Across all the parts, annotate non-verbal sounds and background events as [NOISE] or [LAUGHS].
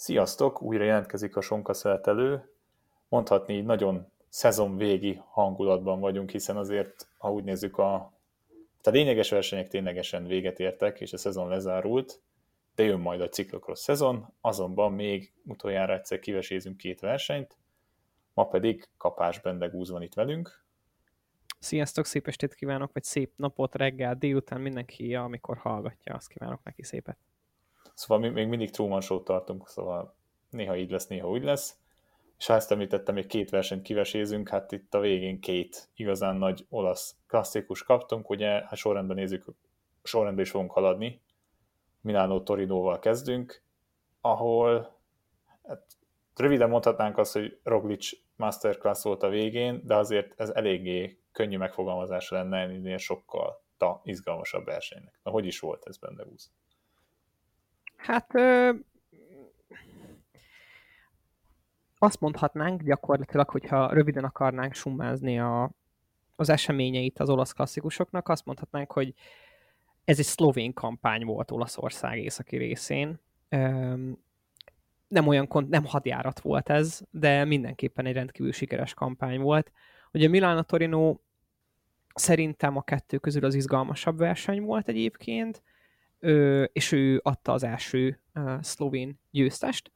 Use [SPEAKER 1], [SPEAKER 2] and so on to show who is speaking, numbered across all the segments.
[SPEAKER 1] Sziasztok! Újra jelentkezik a Sonka szeletelő. Mondhatni így nagyon szezonvégi hangulatban vagyunk, hiszen azért, ha úgy nézzük, a, a lényeges versenyek ténylegesen véget értek, és a szezon lezárult, de jön majd a ciklokros szezon, azonban még utoljára egyszer kivesézünk két versenyt, ma pedig Kapás Bendegúz van itt velünk.
[SPEAKER 2] Sziasztok, szép estét kívánok, vagy szép napot, reggel, délután, mindenki, amikor hallgatja, azt kívánok neki szépet.
[SPEAKER 1] Szóval még mindig Truman Show tartunk, szóval néha így lesz, néha úgy lesz. És ha ezt említettem, még két versenyt kivesézünk, hát itt a végén két igazán nagy olasz klasszikus kaptunk, ugye, ha sorrendben nézzük, sorrendben is fogunk haladni. Milánó Torinóval kezdünk, ahol hát, röviden mondhatnánk azt, hogy Roglic masterclass volt a végén, de azért ez eléggé könnyű megfogalmazása lenne ennél sokkal ta, izgalmasabb versenynek. Na, hogy is volt ez benne úsz?
[SPEAKER 2] Hát ö, azt mondhatnánk gyakorlatilag, hogyha röviden akarnánk summázni a, az eseményeit az olasz klasszikusoknak, azt mondhatnánk, hogy ez egy szlovén kampány volt Olaszország északi részén. Ö, nem olyan, nem hadjárat volt ez, de mindenképpen egy rendkívül sikeres kampány volt. Ugye Milano Torino szerintem a kettő közül az izgalmasabb verseny volt egyébként, és ő adta az első szlovén győztest.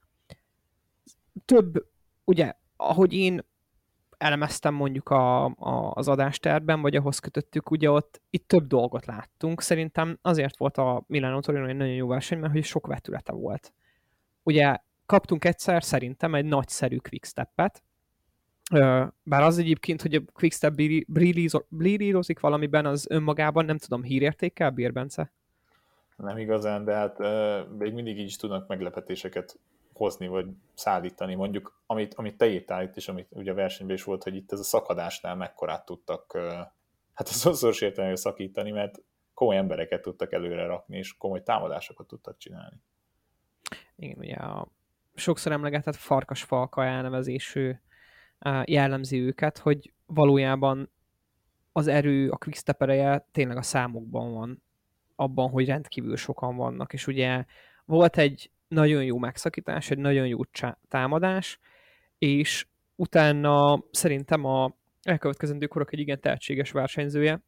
[SPEAKER 2] Több, ugye, ahogy én elemeztem mondjuk a, a, az adásterben, vagy ahhoz kötöttük, ugye ott itt több dolgot láttunk. Szerintem azért volt a Milano Torino egy nagyon jó verseny, mert hogy sok vetülete volt. Ugye kaptunk egyszer szerintem egy nagyszerű quickstep-et, bár az egyébként, hogy a quickstep brillírozik valamiben, az önmagában nem tudom, hírértékkel bír, Bence?
[SPEAKER 1] Nem igazán, de hát még mindig így is tudnak meglepetéseket hozni, vagy szállítani. Mondjuk, amit, amit te írtál itt is, amit ugye a versenyben is volt, hogy itt ez a szakadásnál mekkorát tudtak, hát az szoros értelemben szakítani, mert komoly embereket tudtak előre rakni, és komoly támadásokat tudtak csinálni.
[SPEAKER 2] Igen, ugye a sokszor emlegetett farkasfalka elnevezésű jellemzi őket, hogy valójában az erő, a quickstep ereje tényleg a számokban van, abban, hogy rendkívül sokan vannak, és ugye volt egy nagyon jó megszakítás, egy nagyon jó támadás, és utána szerintem a elkövetkezendő korok egy igen tehetséges versenyzője,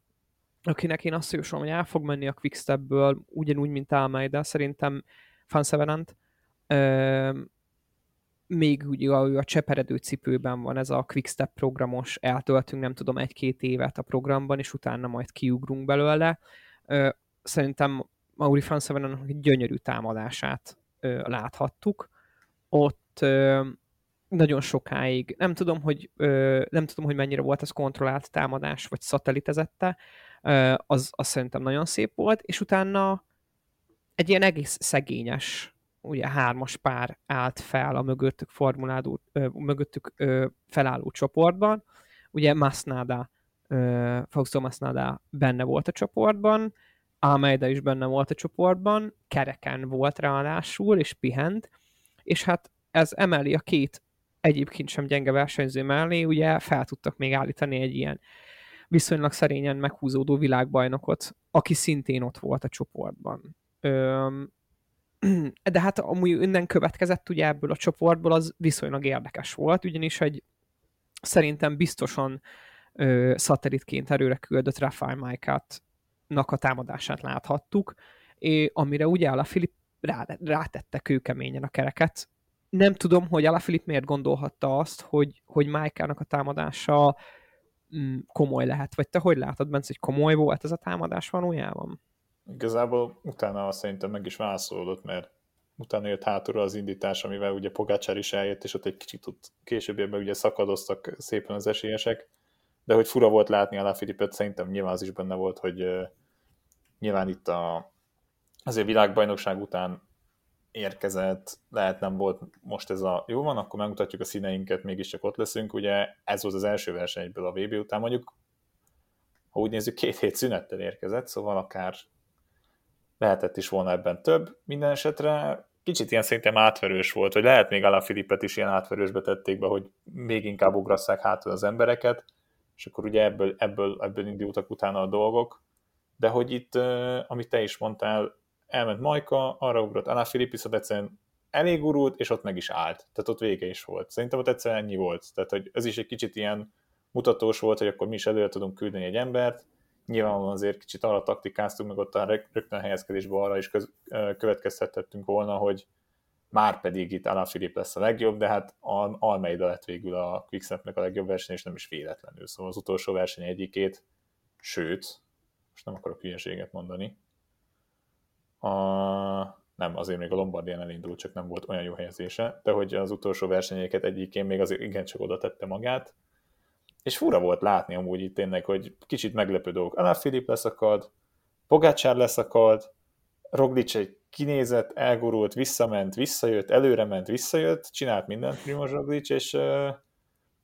[SPEAKER 2] akinek én azt jósolom, hogy el fog menni a Quickstepből, ugyanúgy, mint Almeida, szerintem Fansevenant, még ugye a, a cseperedő cipőben van ez a Quickstep programos, eltöltünk nem tudom egy-két évet a programban, és utána majd kiugrunk belőle. Szerintem Mauri Francevenon gyönyörű támadását láthattuk. Ott nagyon sokáig, nem tudom, hogy, nem tudom, hogy mennyire volt ez kontrollált támadás, vagy szatellitezette, az, az szerintem nagyon szép volt, és utána egy ilyen egész szegényes ugye hármas pár állt fel a mögöttük formuládó, ö, mögöttük ö, felálló csoportban. Ugye Masnada, ö, Fausto Masnada benne volt a csoportban, Almeida is benne volt a csoportban, kereken volt ráadásul, és pihent, és hát ez emeli a két egyébként sem gyenge versenyző mellé, ugye fel tudtak még állítani egy ilyen viszonylag szerényen meghúzódó világbajnokot, aki szintén ott volt a csoportban. Öm, [CLEARS THROAT] de hát amúgy innen következett ugye ebből a csoportból, az viszonylag érdekes volt, ugyanis egy szerintem biztosan ö, szatellitként erőre küldött Rafael Maikát a támadását láthattuk, és amire ugye a Filip rá, rátette kőkeményen a kereket. Nem tudom, hogy Filip miért gondolhatta azt, hogy, hogy Májkának a támadása mm, komoly lehet. Vagy te hogy látod, Bence, hogy komoly volt ez a támadás valójában?
[SPEAKER 1] Igazából utána azt szerintem meg is válaszolódott, mert utána jött hátulra az indítás, amivel ugye Pogácsár is eljött, és ott egy kicsit ott későbbiekben ugye szakadoztak szépen az esélyesek, de hogy fura volt látni a Filipet, szerintem nyilván az is benne volt, hogy nyilván itt a, azért világbajnokság után érkezett, lehet nem volt most ez a jó van, akkor megmutatjuk a színeinket, mégiscsak ott leszünk, ugye ez volt az első versenyből a VB után, mondjuk ha úgy nézzük, két hét szünettel érkezett, szóval akár lehetett is volna ebben több. Minden esetre kicsit ilyen szerintem átverős volt, hogy lehet még Alain is ilyen átverősbe tették be, hogy még inkább ugrasszák hátul az embereket, és akkor ugye ebből, ebből, ebből indultak utána a dolgok. De hogy itt, amit te is mondtál, elment Majka, arra ugrott Alain Filip, viszont egyszerűen elég urult, és ott meg is állt. Tehát ott vége is volt. Szerintem ott egyszerűen ennyi volt. Tehát, hogy ez is egy kicsit ilyen mutatós volt, hogy akkor mi is előre tudunk küldeni egy embert. Nyilvánvalóan azért kicsit arra taktikáztunk, meg ott a rögtön helyezkedésben arra is köz, következtethettünk volna, hogy már pedig itt Alaphilipp lesz a legjobb, de hát Almeida lett végül a Quickstepnek a legjobb verseny, és nem is véletlenül. Szóval az utolsó verseny egyikét, sőt, most nem akarok hülyeséget mondani, a, nem, azért még a Lombardián elindult, csak nem volt olyan jó helyezése, de hogy az utolsó versenyeket egyikén még azért igencsak oda tette magát, és fura volt látni amúgy itt tényleg, hogy kicsit meglepő dolgok. Alaphilipp leszakad, Pogácsár leszakad, Roglic egy kinézett, elgurult, visszament, visszajött, előre ment, visszajött, csinált mindent Primoz Roglic, és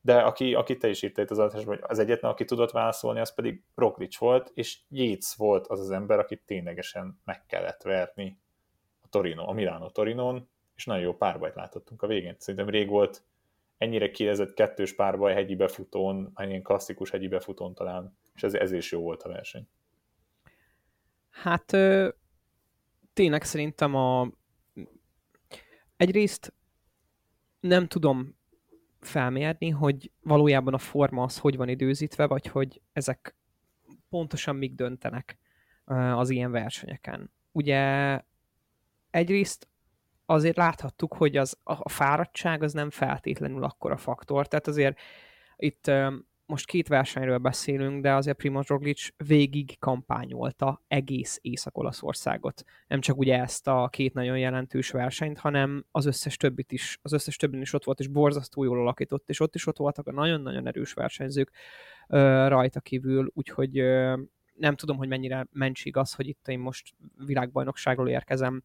[SPEAKER 1] de aki, aki te is itt az adásban, hogy az egyetlen, aki tudott válaszolni, az pedig Roglic volt, és Yates volt az az ember, akit ténylegesen meg kellett verni a Torino, a Milano Torinon, és nagyon jó párbajt látottunk a végén. Szerintem rég volt ennyire kiezett kettős párbaj hegyi befutón, ilyen klasszikus hegyi befutón talán, és ez, ez is jó volt a verseny.
[SPEAKER 2] Hát tényleg szerintem a egyrészt nem tudom felmérni, hogy valójában a forma az hogy van időzítve, vagy hogy ezek pontosan mik döntenek az ilyen versenyeken. Ugye egyrészt azért láthattuk, hogy az, a fáradtság az nem feltétlenül akkora faktor, tehát azért itt most két versenyről beszélünk, de azért Primoz Roglic végig kampányolta egész Észak-Olaszországot. Nem csak ugye ezt a két nagyon jelentős versenyt, hanem az összes többit is, az összes többin is ott volt, és borzasztó jól alakított, és ott is ott voltak a nagyon-nagyon erős versenyzők rajta kívül, úgyhogy nem tudom, hogy mennyire mentség az, hogy itt én most világbajnokságról érkezem,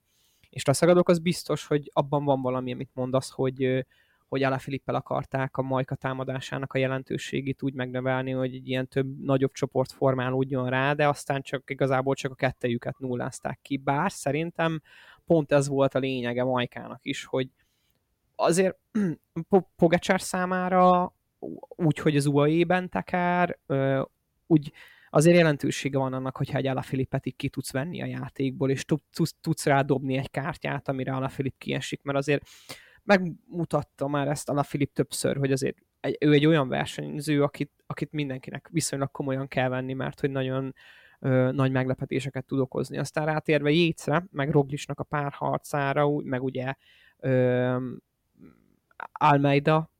[SPEAKER 2] és leszagadok, az biztos, hogy abban van valami, amit mondasz, hogy hogy Alaphilippel akarták a Majka támadásának a jelentőségét úgy megnövelni, hogy egy ilyen több, nagyobb csoport formálódjon rá, de aztán csak igazából csak a kettejüket nullázták ki. Bár szerintem pont ez volt a lényege Majkának is, hogy azért [CLEARS THROAT] Pogacsár számára úgy, hogy az UAE-ben teker, úgy azért jelentősége van annak, hogyha egy Alaphilippet így ki tudsz venni a játékból, és tudsz, tudsz rádobni egy kártyát, amire Alaphilipp kiesik, mert azért megmutatta már ezt a Filip többször, hogy azért egy, ő egy olyan versenyző, akit, akit mindenkinek viszonylag komolyan kell venni, mert hogy nagyon ö, nagy meglepetéseket tud okozni. Aztán rátérve Jécre, meg Roglisnak a párharcára, meg ugye ö, Almeida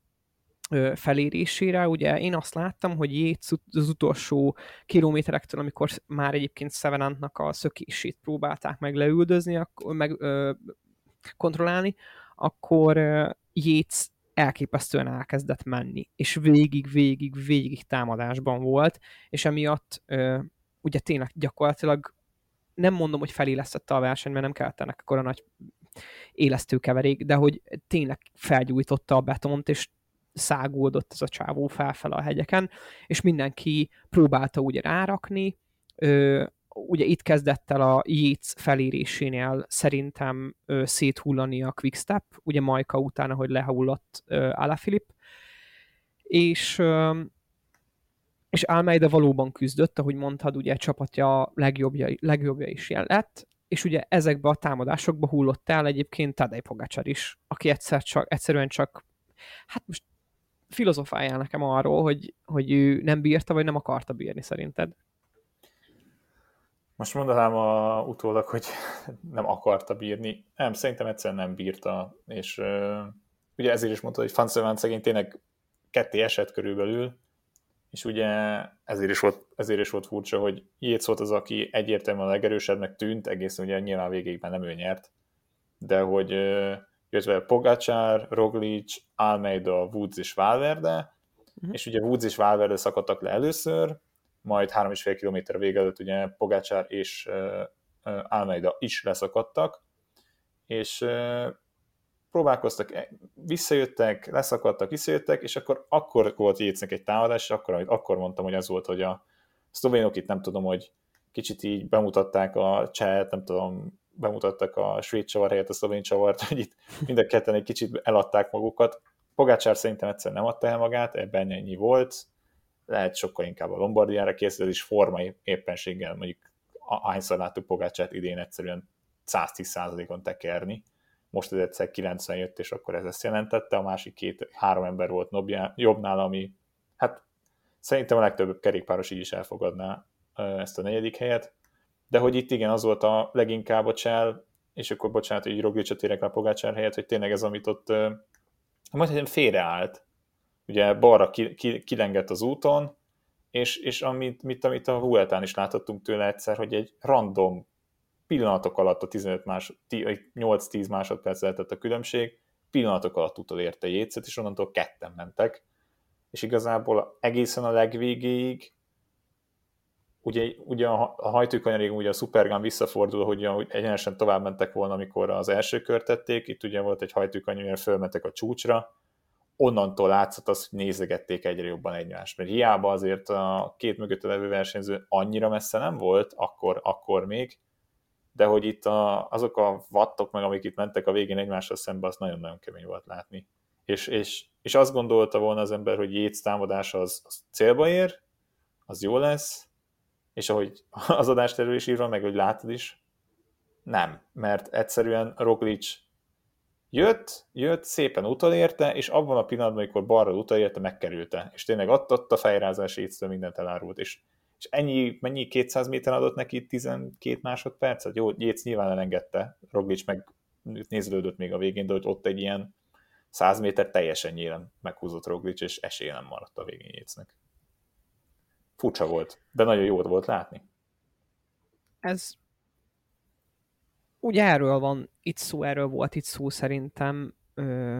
[SPEAKER 2] felérésére, ugye én azt láttam, hogy Jéz az utolsó kilométerektől, amikor már egyébként Sevenantnak a szökését próbálták meg leüldözni, akkor, meg ö, kontrollálni, akkor Yates elképesztően elkezdett menni, és végig, végig, végig támadásban volt, és emiatt ugye tényleg gyakorlatilag nem mondom, hogy felélesztette a verseny, mert nem kellett ennek akkor a nagy élesztőkeverék, de hogy tényleg felgyújtotta a betont, és szágódott ez a csávó felfel a hegyeken, és mindenki próbálta ugye rárakni, ugye itt kezdett el a Yates felérésénél szerintem ö, széthullani a Quickstep, ugye Majka után, ahogy lehullott Alaphilipp, és ö, és Almeida valóban küzdött, ahogy mondtad, ugye csapatja legjobbja, legjobbja is lett, és ugye ezekbe a támadásokba hullott el egyébként Tadej Pogacsar is, aki egyszer csak, egyszerűen csak, hát most filozofáljál nekem arról, hogy, hogy ő nem bírta, vagy nem akarta bírni szerinted.
[SPEAKER 1] Most mondanám a, utólag, hogy [LAUGHS] nem akarta bírni. Nem, szerintem egyszerűen nem bírta, és uh, ugye ezért is mondta, hogy Fanszeván szegény tényleg ketté esett körülbelül, és ugye ezért is volt, ezért is volt furcsa, hogy Jéz volt az, aki egyértelműen a legerősebbnek tűnt, egészen ugye nyilván végéigben nem ő nyert, de hogy uh, jött vele Pogacsár, Roglic, Almeida, Woods és Valverde, uh-huh. és ugye Woods és Valverde szakadtak le először, majd 3,5 km vége előtt ugye Pogácsár és Almeida is leszakadtak, és próbálkoztak, e, visszajöttek, leszakadtak, visszajöttek, és akkor, akkor volt Jécnek egy támadás, és akkor, akkor mondtam, hogy az volt, hogy a szlovénok itt nem tudom, hogy kicsit így bemutatták a csehet, nem tudom, bemutattak a svéd csavar helyett a szlovén csavart, [LAUGHS] hogy itt mind a ketten egy kicsit eladták magukat. Pogácsár szerintem egyszer nem adta el magát, ebben ennyi volt, lehet sokkal inkább a Lombardiára készül, és formai éppenséggel mondjuk ahányszor láttuk Pogácsát idén egyszerűen 110%-on tekerni, most ez egyszer 90 jött, és akkor ez ezt jelentette, a másik két, három ember volt jobbnál, ami hát szerintem a legtöbb kerékpáros így is elfogadná ezt a negyedik helyet, de hogy itt igen, az volt a leginkább a csel, és akkor bocsánat, hogy Roglicsot érek a Pogácsár helyett, hogy tényleg ez, amit ott majd félreállt. Ugye balra ki, ki, kilengett az úton, és, és amit, mit, amit a Vueltán is láthattunk tőle egyszer, hogy egy random pillanatok alatt a 15 más, 8-10 másodperc lehetett a különbség, pillanatok alatt utolérte Jécet, és onnantól ketten mentek, és igazából egészen a legvégéig ugye, ugye a, hajtőkanyarig ugye a Supergun visszafordul, hogy egyenesen tovább mentek volna, amikor az első kört tették, itt ugye volt egy hajtőkanyar, fölmentek a csúcsra, onnantól látszott az, hogy nézegették egyre jobban egymást, mert hiába azért a két mögött levő versenyző annyira messze nem volt, akkor, akkor még, de hogy itt a, azok a wattok meg, amik itt mentek a végén egymással szembe, az nagyon-nagyon kemény volt látni. És, és, és azt gondolta volna az ember, hogy Jéz támadása az, az célba ér, az jó lesz, és ahogy [LAUGHS] az adást erről is írva, meg hogy látod is, nem, mert egyszerűen Roglic jött, jött, szépen utolérte, és abban a pillanatban, amikor balra utolérte, megkerülte, és tényleg ott, ott a fejrázás étszől mindent elárult, és, és ennyi, mennyi 200 méter adott neki 12 másodpercet? Jó, Jéz nyilván elengedte, Roglic meg néződött még a végén, de hogy ott egy ilyen 100 méter teljesen nyílen meghúzott Roglic, és esélye nem maradt a végén Jéznek. Furcsa volt, de nagyon jó volt látni.
[SPEAKER 2] Ez ugye erről van itt szó, erről volt itt szó szerintem ö,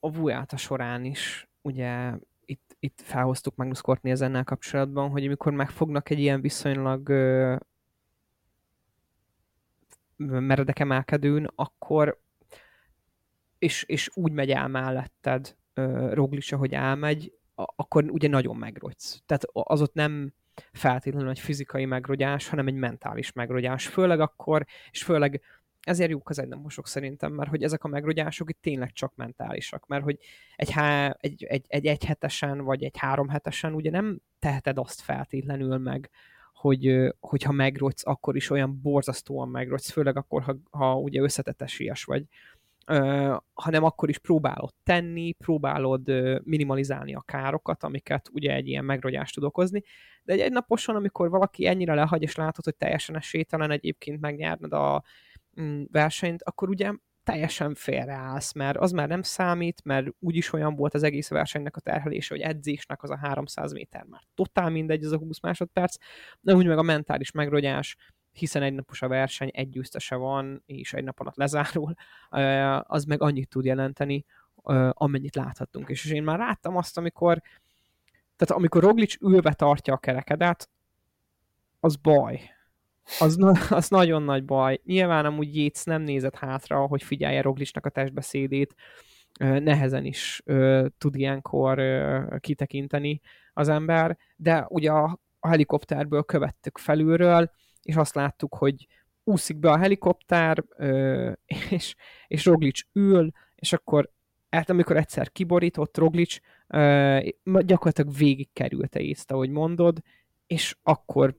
[SPEAKER 2] a Vuelta során is, ugye itt, itt felhoztuk Magnus Kortni ezennel kapcsolatban, hogy amikor megfognak egy ilyen viszonylag ö, meredek emelkedőn, akkor és, és úgy megy el melletted Roglic, ahogy elmegy, akkor ugye nagyon megrogysz. Tehát az ott nem feltétlenül egy fizikai megrogyás, hanem egy mentális megrogyás. Főleg akkor, és főleg ezért jók az egynaposok szerintem, mert hogy ezek a megrogyások itt tényleg csak mentálisak, mert hogy egy, há, egy, egy, egy, egy hetesen, vagy egy három hetesen ugye nem teheted azt feltétlenül meg, hogy, hogyha megrogysz, akkor is olyan borzasztóan megrogysz, főleg akkor, ha, ha ugye összetett esélyes vagy, hanem akkor is próbálod tenni, próbálod minimalizálni a károkat, amiket ugye egy ilyen megrogyást tud okozni, de egy, naposan, amikor valaki ennyire lehagy, és látod, hogy teljesen esélytelen egyébként megnyerned a versenyt, akkor ugye teljesen félreállsz, mert az már nem számít, mert úgyis olyan volt az egész versenynek a terhelése, hogy edzésnek az a 300 méter már totál mindegy, az a 20 másodperc, de úgy meg a mentális megrogyás, hiszen egy napos a verseny, egy győztese van, és egy nap alatt lezárul, az meg annyit tud jelenteni, amennyit láthattunk. És én már láttam azt, amikor tehát amikor Roglic ülve tartja a kerekedet, az baj. Az, [LAUGHS] az nagyon nagy baj. Nyilván amúgy Jéz nem nézett hátra, hogy figyelje Roglicnak a testbeszédét, nehezen is tud ilyenkor kitekinteni az ember, de ugye a, a helikopterből követtük felülről, és azt láttuk, hogy úszik be a helikopter, [LAUGHS] és, és Roglic ül, és akkor hát amikor egyszer kiborított Roglic, gyakorlatilag végig került észt, ahogy mondod, és akkor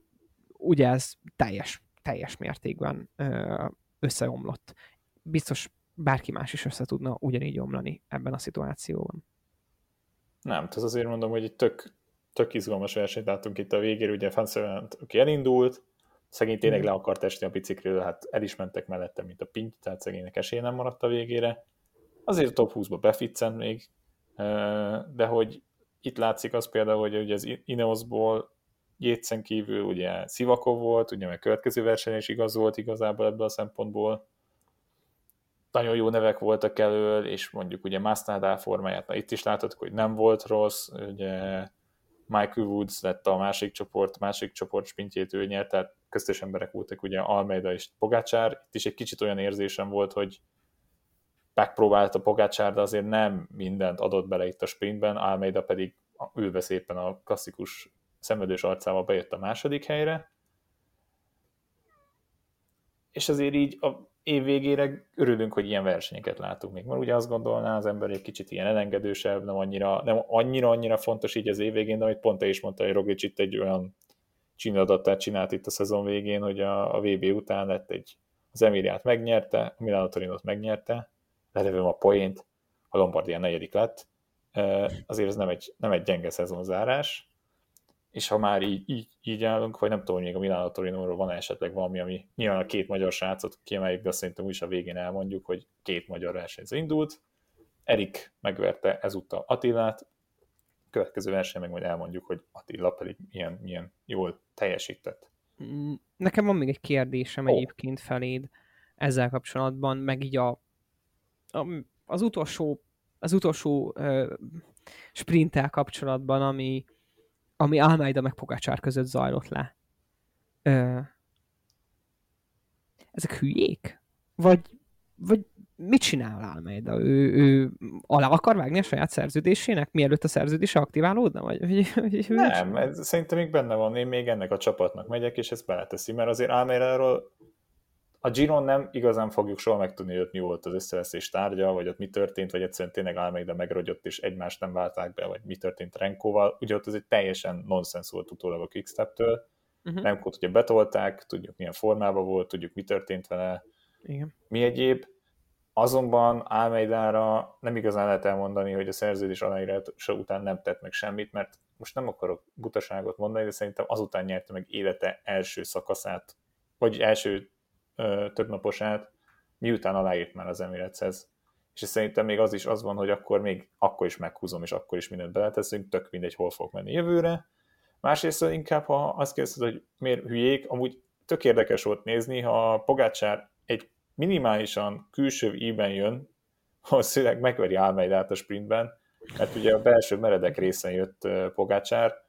[SPEAKER 2] ugye ez teljes, teljes mértékben összeomlott. Biztos bárki más is össze tudna ugyanígy omlani ebben a szituációban.
[SPEAKER 1] Nem, tehát azért mondom, hogy egy tök, tök izgalmas versenyt láttunk itt a végére, ugye Fanszerent, aki elindult, Szegény tényleg le akart esni a bicikliről, hát el is mentek mellette, mint a pinty, tehát szegénynek esélye nem maradt a végére. Azért a top 20-ba beficcent még, de hogy itt látszik az például, hogy ugye az Ineosból Jétszen kívül ugye Szivakov volt, ugye meg következő verseny is igaz volt igazából ebből a szempontból. Nagyon jó nevek voltak elől, és mondjuk ugye Masnadá formáját, na itt is láthatjuk, hogy nem volt rossz, ugye Michael Woods lett a másik csoport, másik csoport spintjét ő nyert, tehát köztes emberek voltak ugye Almeida és Pogácsár. Itt is egy kicsit olyan érzésem volt, hogy megpróbálta Pogácsár, de azért nem mindent adott bele itt a sprintben, Almeida pedig ülve szépen a klasszikus szenvedős arcával bejött a második helyre. És azért így a év végére örülünk, hogy ilyen versenyeket látunk még, mert ugye azt gondolná az ember egy kicsit ilyen elengedősebb, nem annyira, nem annyira, annyira fontos így az év végén, de amit pont te is mondta, hogy Roglic itt egy olyan csinadattát csinált itt a szezon végén, hogy a, a VB után lett egy, az Emiliát megnyerte, a Milano Torinot megnyerte, lelövöm a poént, a Lombardia negyedik lett, azért ez nem egy, nem egy gyenge szezonzárás, és ha már így, így, így állunk, vagy nem tudom, hogy még a Milano Torinóról van esetleg valami, ami nyilván a két magyar srácot kiemeljük, de szerintem úgyis a végén elmondjuk, hogy két magyar versenyző indult. Erik megverte ezúttal Attilát, következő verseny meg majd elmondjuk, hogy Attila pedig milyen, milyen jól teljesített.
[SPEAKER 2] Mm, nekem van még egy kérdésem oh. egyébként feléd ezzel kapcsolatban, meg így a, a az utolsó, az utolsó uh, sprinttel kapcsolatban, ami, ami Almeida meg Pogacsár között zajlott le. Uh, ezek hülyék? Vagy, vagy mit csinál Almeida? Ő, ő alá akar vágni a saját szerződésének, mielőtt a szerződése aktiválódna? Vagy, vagy,
[SPEAKER 1] vagy, nem, ez szerintem még benne van, én még ennek a csapatnak megyek, és ezt beleteszi, mert azért Almeida-ról a Giron nem igazán fogjuk soha megtudni, hogy ott mi volt az összeveszés tárgya, vagy ott mi történt, vagy egyszerűen tényleg Almeida megrogyott, és egymást nem válták be, vagy mi történt Renkóval. Ugye ott ez egy teljesen nonsens volt utólag a Quickstep-től. Uh-huh. Remkót ugye betolták, tudjuk milyen formában volt, tudjuk mi történt vele, Igen. mi egyéb. Azonban Almeidára nem igazán lehet elmondani, hogy a szerződés aláírása után nem tett meg semmit, mert most nem akarok butaságot mondani, de szerintem azután nyerte meg élete első szakaszát, vagy első ö, több naposát, miután aláírt már az Emirateshez. És szerintem még az is az van, hogy akkor még akkor is meghúzom, és akkor is mindent beleteszünk, tök mindegy, hol fog menni jövőre. Másrészt inkább, ha azt kérdezed, hogy miért hülyék, amúgy tök érdekes volt nézni, ha Pogácsár egy minimálisan külső íben jön, szüleg megveri Almeidát a sprintben, mert ugye a belső meredek részen jött Pogácsár,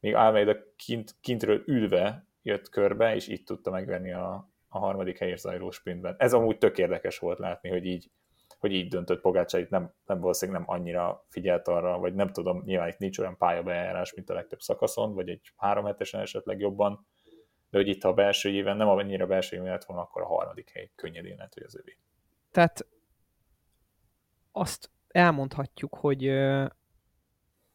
[SPEAKER 1] még Almeida kint, kintről ülve jött körbe, és itt tudta megvenni a, a harmadik helyért zajló sprintben. Ez amúgy tök érdekes volt látni, hogy így, hogy így döntött Pogácsa, itt nem, nem valószínűleg nem annyira figyelt arra, vagy nem tudom, nyilván itt nincs olyan pályabejárás, mint a legtöbb szakaszon, vagy egy három hetesen esetleg jobban, de hogy itt a belső éven nem annyira belső éven lett volna, akkor a harmadik hely könnyedén lehet, hogy az övé.
[SPEAKER 2] Tehát azt elmondhatjuk, hogy,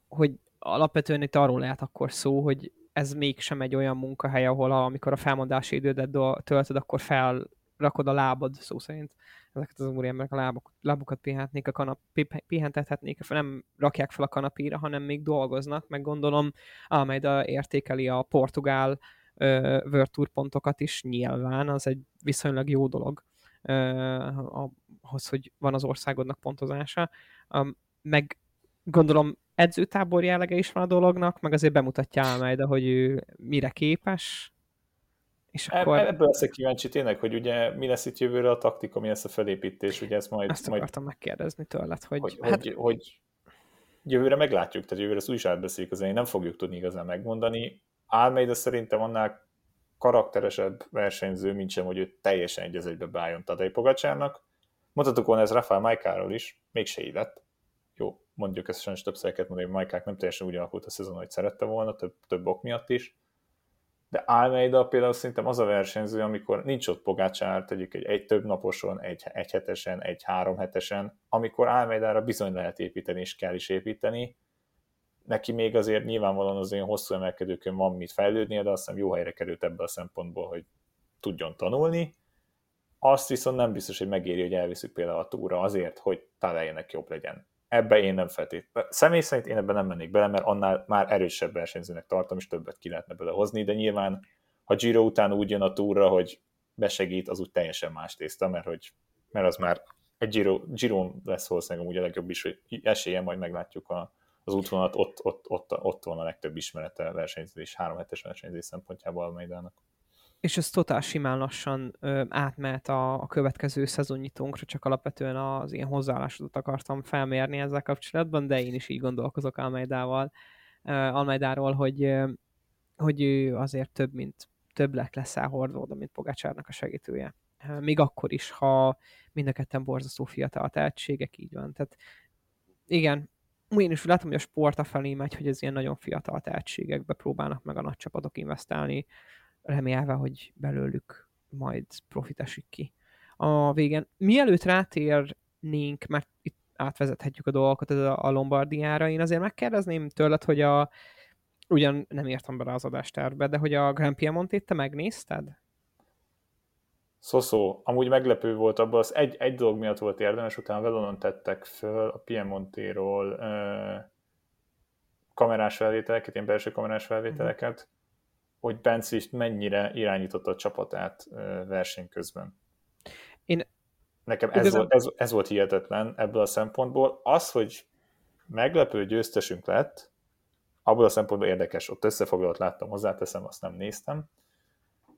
[SPEAKER 2] hogy alapvetően itt arról lehet akkor szó, hogy ez mégsem egy olyan munkahely, ahol a, amikor a felmondási idődet töltöd, akkor felrakod a lábad, szó szerint. Ezeket az úriemberek a lábuk, lábukat pihenhetnék, a kanap, pihentethetnék, nem rakják fel a kanapíra, hanem még dolgoznak, meg gondolom Almeida értékeli a portugál Tour pontokat is nyilván, az egy viszonylag jó dolog uh, ahhoz, hogy van az országodnak pontozása, um, meg gondolom edzőtábor jellege is van a dolognak, meg azért bemutatja Almeida, hogy ő mire képes,
[SPEAKER 1] és akkor... Ebből leszek kíváncsi tényleg, hogy ugye mi lesz itt jövőre a taktika, mi lesz a felépítés, ugye ez majd...
[SPEAKER 2] Azt akartam
[SPEAKER 1] majd...
[SPEAKER 2] megkérdezni tőled, hogy...
[SPEAKER 1] Hogy, hát... hogy, hogy jövőre meglátjuk, tehát jövőre ezt úgy is átbeszéljük az nem fogjuk tudni igazán megmondani. Almeida szerintem annál karakteresebb versenyző, mint sem, hogy ő teljesen egy egybe beálljon Tadej Pogacsárnak. Mondhatok volna ez Rafael Majkáról is, mégse így lett mondjuk ezt sajnos többször kellett mondani, hogy Majkák nem teljesen úgy alakult a szezon, hogy szerette volna, több, több ok miatt is, de Almeida például szerintem az a versenyző, amikor nincs ott Pogácsár, tegyük egy, egy több naposon, egy, egy hetesen, egy három hetesen, amikor Almeidára bizony lehet építeni, és kell is építeni, neki még azért nyilvánvalóan az olyan hosszú emelkedőkön van mit fejlődnie, de azt hiszem jó helyre került ebből a szempontból, hogy tudjon tanulni. Azt viszont nem biztos, hogy megéri, hogy elviszük például a túra azért, hogy találjanak jobb legyen ebbe én nem feltétlenül. Személy szerint én ebben nem mennék bele, mert annál már erősebb versenyzőnek tartom, és többet ki lehetne belehozni, de nyilván, ha Giro után úgy jön a túra, hogy besegít, az úgy teljesen más tészta, mert, hogy, mert az már egy Giro, Giro lesz valószínűleg úgy a legjobb is, hogy esélye majd meglátjuk a, az útvonalat, ott, ott, ott, ott van a legtöbb ismerete versenyzés, három hetes versenyzés szempontjából a Maidának
[SPEAKER 2] és ez totál simán lassan ö, átmehet a, a következő szezonnyitónkra, csak alapvetően az ilyen hozzáállásodat akartam felmérni ezzel kapcsolatban, de én is így gondolkozok Almeidával, ö, Almeidáról, hogy, ö, hogy ő azért több, mint több lett lesz elhordóda, mint Pogácsárnak a segítője. Még akkor is, ha mind a ketten borzasztó fiatal tehetségek, így van. Tehát igen, én is látom, hogy a sport a felé megy, hogy ez ilyen nagyon fiatal tehetségekbe próbálnak meg a nagy csapatok investálni, remélve, hogy belőlük majd profit esik ki a végén. Mielőtt rátérnénk, mert itt átvezethetjük a dolgokat a Lombardiára, én azért megkérdezném tőled, hogy a ugyan nem értem bele az adástárbe, de hogy a Grand Piemontét te megnézted?
[SPEAKER 1] Szoszó, amúgy meglepő volt abban, az egy, egy dolog miatt volt érdemes, utána Velonon tettek föl a Piemontéról uh, kamerás felvételeket, ilyen belső kamerás felvételeket, mm. Hogy Bence mennyire irányította a csapatát verseny közben.
[SPEAKER 2] Én
[SPEAKER 1] Nekem ez, igazán... volt, ez, ez volt hihetetlen ebből a szempontból. Az, hogy meglepő győztesünk lett, abból a szempontból érdekes, ott összefoglalót láttam, hozzáteszem, azt nem néztem,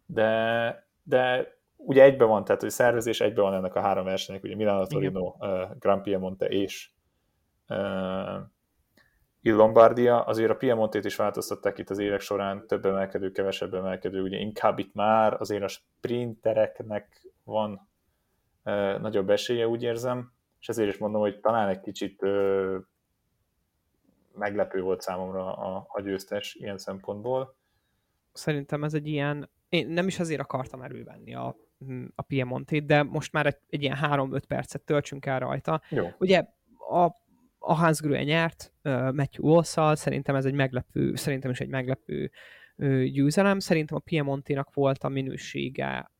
[SPEAKER 1] de, de ugye egybe van, tehát hogy szervezés egybe van ennek a három versenynek, ugye Milano Torino, uh, Grand Piemonte és uh, Il Lombardia, azért a Piemontét is változtatták itt az évek során, több emelkedő, kevesebb emelkedő, ugye inkább itt már azért a sprintereknek van uh, nagyobb esélye, úgy érzem, és ezért is mondom, hogy talán egy kicsit uh, meglepő volt számomra a, a győztes ilyen szempontból.
[SPEAKER 2] Szerintem ez egy ilyen, én nem is azért akartam elővenni a, a Piemontét, de most már egy, egy ilyen 3-5 percet töltsünk el rajta.
[SPEAKER 1] Jó.
[SPEAKER 2] Ugye a, a Hans Grue nyert Matthew walsh szerintem ez egy meglepő, szerintem is egy meglepő győzelem. Szerintem a Piemonténak volt a minősége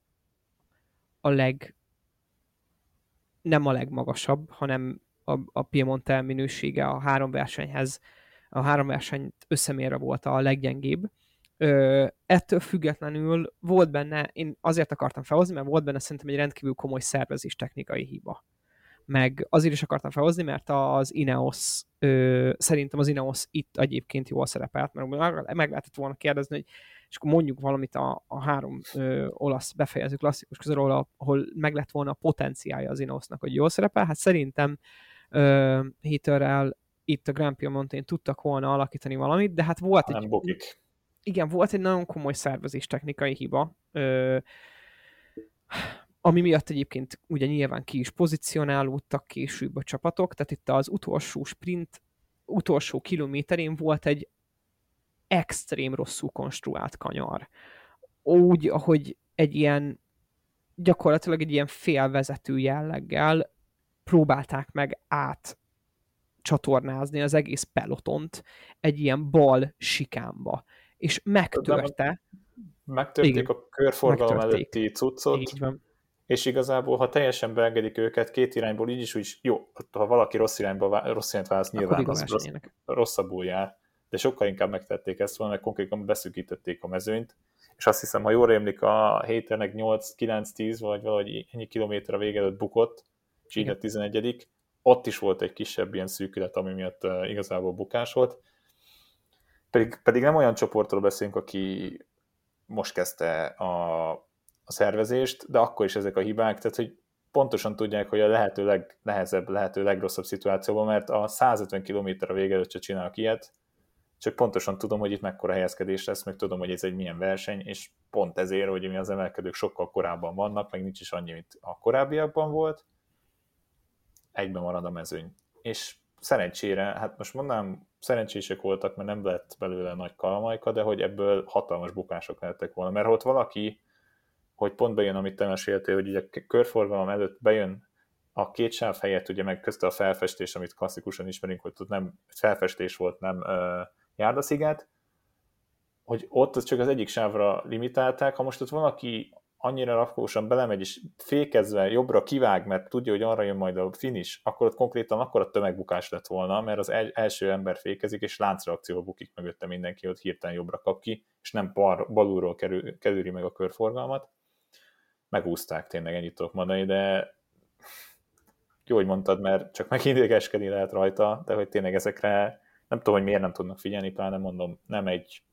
[SPEAKER 2] a leg nem a legmagasabb, hanem a, a Piemonte minősége a három versenyhez, a három versenyt összemérve volt a leggyengébb. Ö, ettől függetlenül volt benne, én azért akartam felhozni, mert volt benne szerintem egy rendkívül komoly szervezés technikai hiba. Meg azért is akartam felhozni, mert az Ineos, ö, szerintem az Ineos itt egyébként jól szerepelt, mert meg lehetett volna kérdezni, hogy és akkor mondjuk valamit a, a három ö, olasz befejező klasszikus közül, ahol, meg lett volna a potenciálja az Ineosnak, hogy jól szerepel. Hát szerintem uh, Hitterrel itt a Grand Piemontén tudtak volna alakítani valamit, de hát volt
[SPEAKER 1] Nem
[SPEAKER 2] egy...
[SPEAKER 1] Bukik.
[SPEAKER 2] Igen, volt egy nagyon komoly szervezés technikai hiba, uh, ami miatt egyébként ugye nyilván ki is pozícionálódtak később a csapatok, tehát itt az utolsó sprint utolsó kilométerén volt egy extrém rosszul konstruált kanyar. Úgy, ahogy egy ilyen gyakorlatilag egy ilyen félvezető jelleggel próbálták meg át csatornázni az egész pelotont egy ilyen bal sikámba. És megtörte.
[SPEAKER 1] Megtörték Igen, a körforgalom megtörték. előtti cuccot, Így van. És igazából, ha teljesen beengedik őket két irányból, így is úgy, jó, ha valaki rossz irányba, rossz irányt választ, nyilván az rossz, rosszabbul jár, de sokkal inkább megtették ezt volna, mert konkrétan beszűkítették a mezőnyt, és azt hiszem, ha jól rémlik, a héternek 8-9-10, vagy valahogy ennyi kilométer a vége előtt bukott, és így a 11 ott is volt egy kisebb ilyen szűkület, ami miatt igazából bukás volt. Pedig, pedig nem olyan csoportról beszélünk, aki most kezdte a, a szervezést, de akkor is ezek a hibák, tehát hogy pontosan tudják, hogy a lehető legnehezebb, lehető legrosszabb szituációban, mert a 150 km a vége előtt se csinálok ilyet, csak pontosan tudom, hogy itt mekkora helyezkedés lesz, meg tudom, hogy ez egy milyen verseny, és pont ezért, hogy mi az emelkedők sokkal korábban vannak, meg nincs is annyi, mint a korábbiakban volt, egyben marad a mezőny. És szerencsére, hát most mondanám, szerencsések voltak, mert nem lett belőle nagy kalamajka, de hogy ebből hatalmas bukások lehettek volna. Mert ha ott valaki, hogy pont bejön, amit te meséltél, hogy ugye körforgalom előtt bejön a két sáv helyett, ugye meg közte a felfestés, amit klasszikusan ismerünk, hogy ott nem felfestés volt, nem uh, járdasziget, hogy ott csak az egyik sávra limitálták, ha most ott valaki annyira rakósan belemegy, és fékezve jobbra kivág, mert tudja, hogy arra jön majd a finish, akkor ott konkrétan akkor a tömegbukás lett volna, mert az első ember fékezik, és láncreakcióval bukik mögötte mindenki, ott hirtelen jobbra kap ki, és nem bar, balulról kerül, kerüli meg a körforgalmat. Megúzták tényleg, ennyit tudok mondani, de jó, hogy mondtad, mert csak megidégeskedni lehet rajta, de hogy tényleg ezekre nem tudom, hogy miért nem tudnak figyelni, pláne mondom, nem egy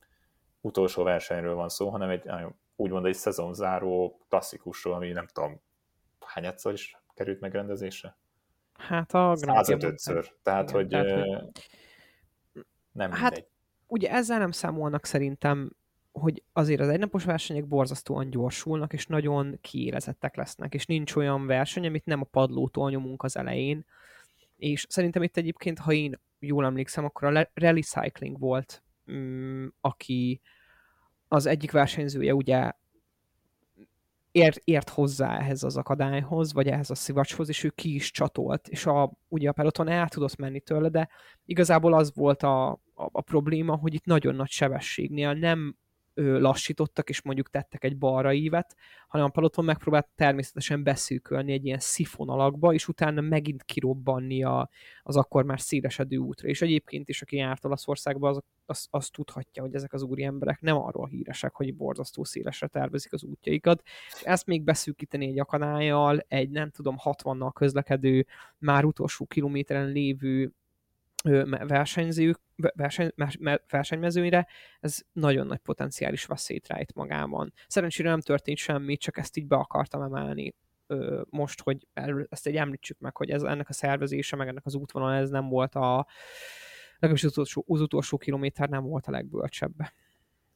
[SPEAKER 1] utolsó versenyről van szó, hanem egy úgymond egy szezonzáró klasszikusról, ami nem tudom, hányadszor is került megrendezésre?
[SPEAKER 2] Hát a
[SPEAKER 1] 105-ször, tehát, igen, hogy tehát, nem hát, mindegy.
[SPEAKER 2] Ugye ezzel nem számolnak szerintem, hogy azért az egynapos versenyek borzasztóan gyorsulnak, és nagyon kiélezettek lesznek, és nincs olyan verseny, amit nem a padlótól nyomunk az elején, és szerintem itt egyébként, ha én jól emlékszem, akkor a Rally Cycling volt, mm, aki az egyik versenyzője ugye ért, ért hozzá ehhez az akadályhoz, vagy ehhez a szivacshoz, és ő ki is csatolt, és a, ugye a peloton el tudott menni tőle, de igazából az volt a, a, a probléma, hogy itt nagyon nagy sebességnél nem lassítottak, és mondjuk tettek egy balra ívet, hanem a peloton megpróbált természetesen beszűkölni egy ilyen szifon alakba, és utána megint kirobbanni a, az akkor már szélesedő útra. És egyébként is, aki járt Olaszországba, az, az, az tudhatja, hogy ezek az úri emberek nem arról híresek, hogy borzasztó szélesre tervezik az útjaikat. Ezt még beszűkíteni egy akadályjal, egy nem tudom, 60-nal közlekedő, már utolsó kilométeren lévő versenyzők, verseny, versenymezőnyre, ez nagyon nagy potenciális veszélyt rejt magában. Szerencsére nem történt semmi, csak ezt így be akartam emelni most, hogy ezt egy említsük meg, hogy ez, ennek a szervezése, meg ennek az útvonal, ez nem volt a legalábbis az utolsó, az utolsó kilométer nem volt a legbölcsebb.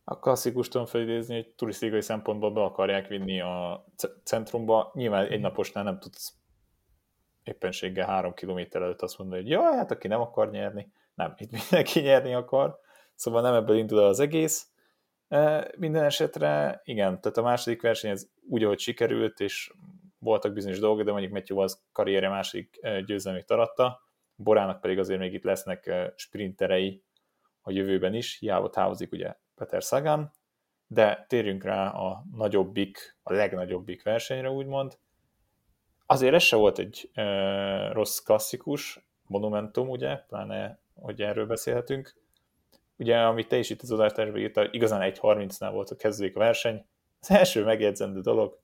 [SPEAKER 1] A klasszikus tudom felidézni, hogy turisztikai szempontból be akarják vinni a centrumba. Nyilván egy naposnál nem tudsz éppenséggel három kilométer előtt azt mondani, hogy jaj, hát aki nem akar nyerni, nem, itt mindenki [LAUGHS] nyerni akar, szóval nem ebből indul az egész. E, minden esetre, igen, tehát a második verseny ez úgy, ahogy sikerült, és voltak bizonyos dolgok, de mondjuk Matthew az karrierje második e, győzelmét aratta, Borának pedig azért még itt lesznek e, sprinterei a jövőben is, hiába távozik ugye Peter Sagan, de térjünk rá a nagyobbik, a legnagyobbik versenyre úgymond, Azért ez se volt egy e, rossz klasszikus, monumentum, ugye, pláne, hogy erről beszélhetünk. Ugye, amit te is itt az adástársban írtál, igazán 1.30-nál volt a kezdődik a verseny. Az első megjegyzendő dolog,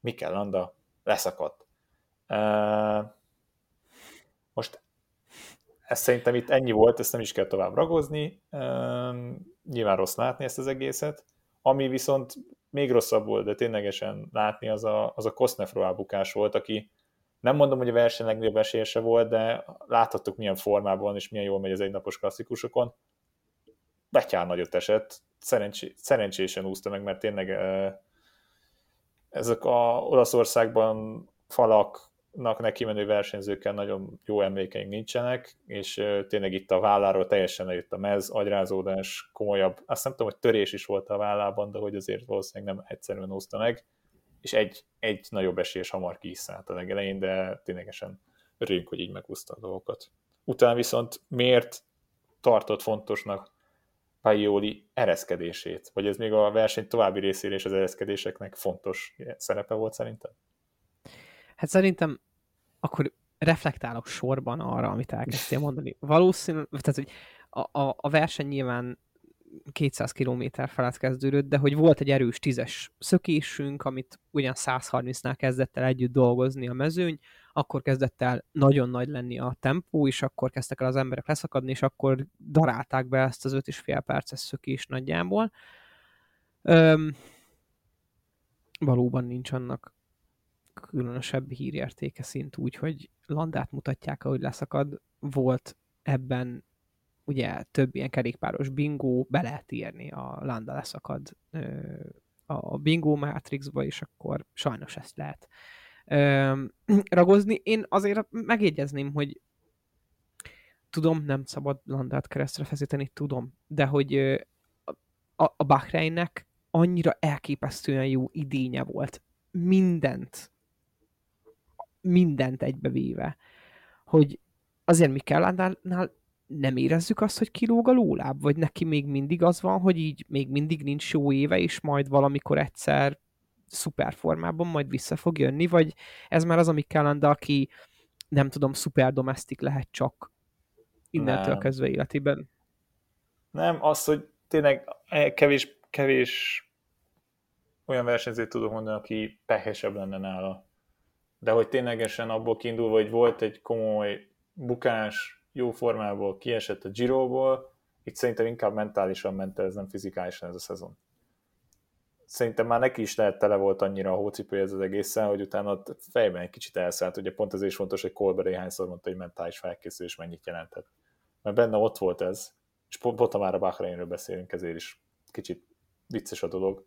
[SPEAKER 1] Mikel Landa leszakadt. E, most ez szerintem itt ennyi volt, ezt nem is kell tovább ragozni. E, nyilván rossz látni ezt az egészet. Ami viszont még rosszabb volt, de ténylegesen látni, az a, az a Kosznefro elbukás volt, aki nem mondom, hogy a verseny legnagyobb esélyese volt, de láthattuk milyen formában és milyen jól megy az egynapos klasszikusokon. Betyár nagyot esett, Szerencsé, szerencsésen úszta meg, mert tényleg ezek a Olaszországban falak, neki menő versenyzőkkel nagyon jó emlékeink nincsenek, és tényleg itt a válláról teljesen lejött a mez, agyrázódás, komolyabb, azt nem tudom, hogy törés is volt a vállában, de hogy azért valószínűleg nem egyszerűen hozta meg, és egy, egy nagyobb esélyes hamar kiszállt a legelején, de ténylegesen örüljünk, hogy így megúszta a dolgokat. Utána viszont miért tartott fontosnak Paioli ereszkedését? Vagy ez még a verseny további részére és az ereszkedéseknek fontos szerepe volt szerintem?
[SPEAKER 2] Hát szerintem akkor reflektálok sorban arra, amit elkezdtél mondani. Valószínű, tehát, hogy a, a, a verseny nyilván 200 km felett kezdődött, de hogy volt egy erős tízes szökésünk, amit ugyan 130-nál kezdett el együtt dolgozni a mezőny, akkor kezdett el nagyon nagy lenni a tempó, és akkor kezdtek el az emberek leszakadni, és akkor darálták be ezt az 5,5 perces szökés nagyjából. Öm, valóban nincs annak különösebb hírértéke szint úgy, hogy landát mutatják, ahogy leszakad. Volt ebben ugye több ilyen kerékpáros bingó, be lehet írni a landa leszakad a bingo matrixba, és akkor sajnos ezt lehet ragozni. Én azért megjegyezném, hogy tudom, nem szabad landát keresztre feszíteni, tudom, de hogy a, a Bahreinnek annyira elképesztően jó idénye volt. Mindent mindent egybevéve, hogy azért mi kell nem érezzük azt, hogy kilóg a lóláb, vagy neki még mindig az van, hogy így még mindig nincs jó éve, és majd valamikor egyszer szuper formában majd vissza fog jönni, vagy ez már az, ami kell, aki nem tudom, szuper domestik lehet csak innentől nem. kezdve életében.
[SPEAKER 1] Nem, az, hogy tényleg kevés, kevés olyan versenyzőt tudok mondani, aki pehesebb lenne nála de hogy ténylegesen abból kiindulva, hogy volt egy komoly bukás, jó formából kiesett a Giroból, itt szerintem inkább mentálisan ment ez, nem fizikálisan ez a szezon. Szerintem már neki is lehet tele volt annyira a hócipő ez az egészen, hogy utána ott fejben egy kicsit elszállt. Ugye pont ezért is fontos, hogy Colbert hányszor mondta, hogy mentális felkészülés mennyit jelenthet. Mert benne ott volt ez, és pont, pont már a Bahreinről beszélünk, ezért is kicsit vicces a dolog,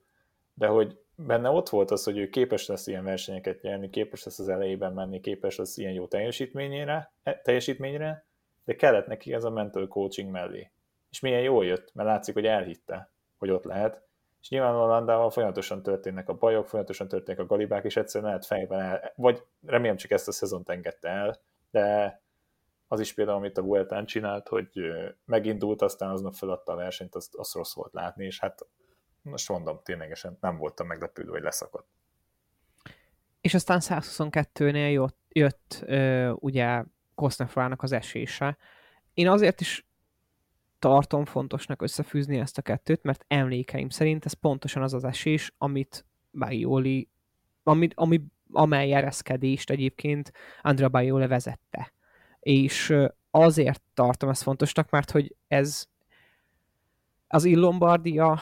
[SPEAKER 1] de hogy benne ott volt az, hogy ő képes lesz ilyen versenyeket nyerni, képes lesz az elejében menni, képes lesz ilyen jó teljesítményére, e, teljesítményre, de kellett neki ez a mental coaching mellé. És milyen jól jött, mert látszik, hogy elhitte, hogy ott lehet. És nyilvánvalóan Landával folyamatosan történnek a bajok, folyamatosan történnek a galibák, és egyszerűen lehet fejben el, vagy remélem csak ezt a szezont engedte el, de az is például, amit a Vueltán csinált, hogy megindult, aztán aznap feladta a versenyt, azt, azt rossz volt látni, és hát most mondom, ténylegesen nem voltam meglepődve, hogy leszakadt.
[SPEAKER 2] És aztán 122-nél jött, jött ö, ugye Kosznefrának az esése. Én azért is tartom fontosnak összefűzni ezt a kettőt, mert emlékeim szerint ez pontosan az az esés, amit Bajoli, ami, ami, amely ereszkedést egyébként Andrea Bajoli vezette. És azért tartom ezt fontosnak, mert hogy ez az Illombardia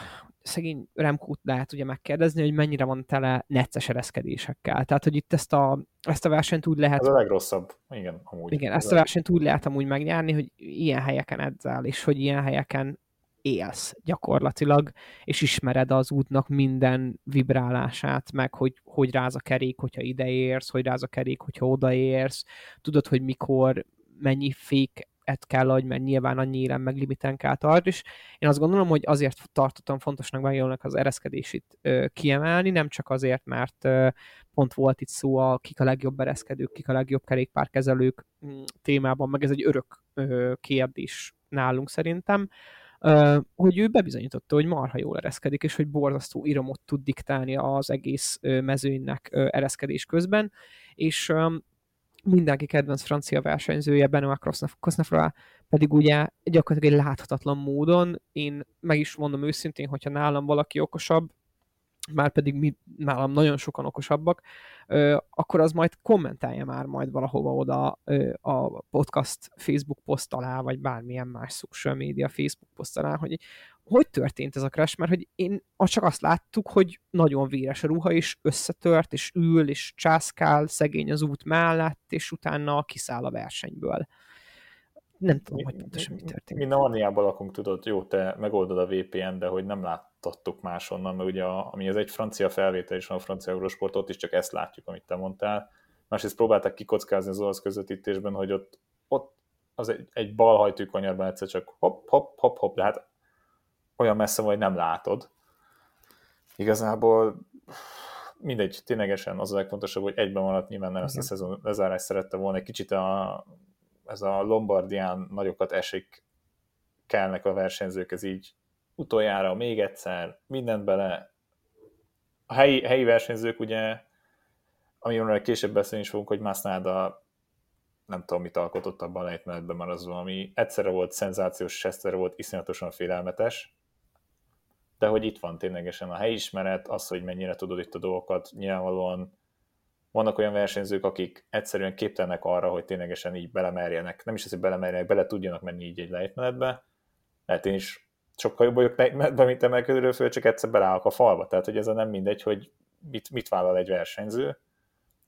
[SPEAKER 2] szegény Remkút lehet ugye megkérdezni, hogy mennyire van tele necces ereszkedésekkel. Tehát, hogy itt ezt a, ezt a versenyt úgy lehet...
[SPEAKER 1] Ez a legrosszabb, igen,
[SPEAKER 2] amúgy. Igen, ezt a versenyt úgy lehet amúgy megnyerni, hogy ilyen helyeken edzel, és hogy ilyen helyeken élsz gyakorlatilag, és ismered az útnak minden vibrálását, meg hogy hogy ráz a kerék, hogyha ide érsz, hogy ráz a kerék, hogyha odaérsz, tudod, hogy mikor, mennyi fék et kell adj, mert nyilván annyi élen meg limiten kell tart, és én azt gondolom, hogy azért tartottam fontosnak Bagyolnak az ereszkedését ö, kiemelni, nem csak azért, mert ö, pont volt itt szó a kik a legjobb ereszkedők, kik a legjobb kerékpárkezelők mm, témában, meg ez egy örök ö, kérdés nálunk szerintem, ö, hogy ő bebizonyította, hogy marha jól ereszkedik, és hogy borzasztó iramot tud diktálni az egész mezőnynek ereszkedés közben, és ö, mindenki kedvenc francia versenyzője, Benoit Cosnefroy pedig ugye gyakorlatilag egy láthatatlan módon, én meg is mondom őszintén, hogyha nálam valaki okosabb, már pedig mi, nálam nagyon sokan okosabbak, akkor az majd kommentálja már majd valahova oda a podcast Facebook poszt alá, vagy bármilyen más social media Facebook poszt alá, hogy hogy történt ez a crash, mert hogy én csak azt láttuk, hogy nagyon véres a ruha, és összetört, és ül, és császkál szegény az út mellett, és utána kiszáll a versenyből. Nem tudom, mi, hogy pontosan mi történt.
[SPEAKER 1] Mi Narniában lakunk, tudod, jó, te megoldod a VPN, de hogy nem láttattuk máshonnan, mert ugye a, ami az egy francia felvétel is van a francia Eurosportot, is csak ezt látjuk, amit te mondtál. Másrészt próbálták kikockázni az olasz közvetítésben, hogy ott, ott az egy, egy balhajtű kanyarban egyszer csak hopp, hopp, hopp, hopp, de hát olyan messze vagy nem látod. Igazából mindegy, ténylegesen az a legfontosabb, hogy egyben maradt, nyilván nem ezt a szezon lezárást szerette volna, egy kicsit a, ez a Lombardián nagyokat esik kellnek a versenyzők, ez így utoljára, még egyszer, mindent bele. A helyi, helyi versenyzők ugye, amiről később beszélni is fogunk, hogy Masnada nem tudom, mit alkotott abban a lejtmenetben, mert az valami egyszerre volt szenzációs, és egyszerre volt iszonyatosan félelmetes de hogy itt van ténylegesen a helyismeret, az, hogy mennyire tudod itt a dolgokat, nyilvánvalóan vannak olyan versenyzők, akik egyszerűen képtelenek arra, hogy ténylegesen így belemerjenek, nem is az, hogy belemerjenek, bele tudjanak menni így egy lejtmenetbe, lehet én is sokkal jobb vagyok lejtmenetbe, mint emelkedőről föl, csak egyszer beleállok a falba, tehát hogy ez nem mindegy, hogy mit, mit vállal egy versenyző,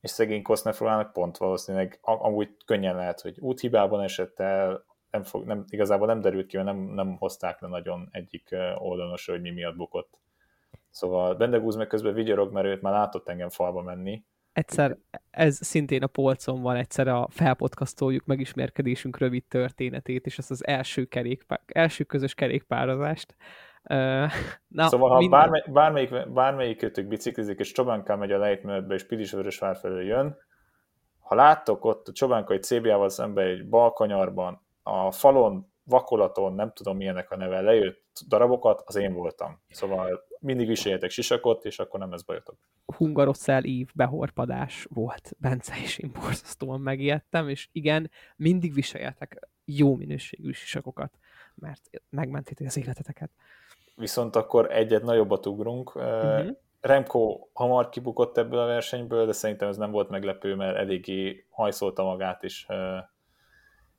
[SPEAKER 1] és szegény Kosznefrolának pont valószínűleg amúgy könnyen lehet, hogy úthibában esett el, nem fog, nem, igazából nem derült ki, mert nem, nem hozták le nagyon egyik oldalon hogy mi miatt bukott. Szóval Bendegúz meg közben vigyorog, mert őt már látott engem falba menni.
[SPEAKER 2] Egyszer, ez szintén a polcon van, egyszer a felpodcastoljuk megismerkedésünk rövid történetét, és ezt az első, kerékpár, első közös kerékpározást.
[SPEAKER 1] Na, szóval, ha minden... bármely, bármelyik, bármelyik kötök biciklizik, és Csobánká megy a lejtmenetbe, és Pilisvörösvár felől jön, ha láttok ott a egy CBA-val szemben egy balkanyarban, a falon, vakolaton, nem tudom milyenek a neve, lejött darabokat, az én voltam. Szóval mindig viseljetek sisakot, és akkor nem lesz bajotok.
[SPEAKER 2] Hungarocell ív behorpadás volt, Bence, és én borzasztóan megijedtem, és igen, mindig viseljetek jó minőségű sisakokat, mert megmentítek az életeteket.
[SPEAKER 1] Viszont akkor egyet nagyobbat ugrunk. Uh-huh. Remco hamar kibukott ebből a versenyből, de szerintem ez nem volt meglepő, mert eléggé hajszolta magát, és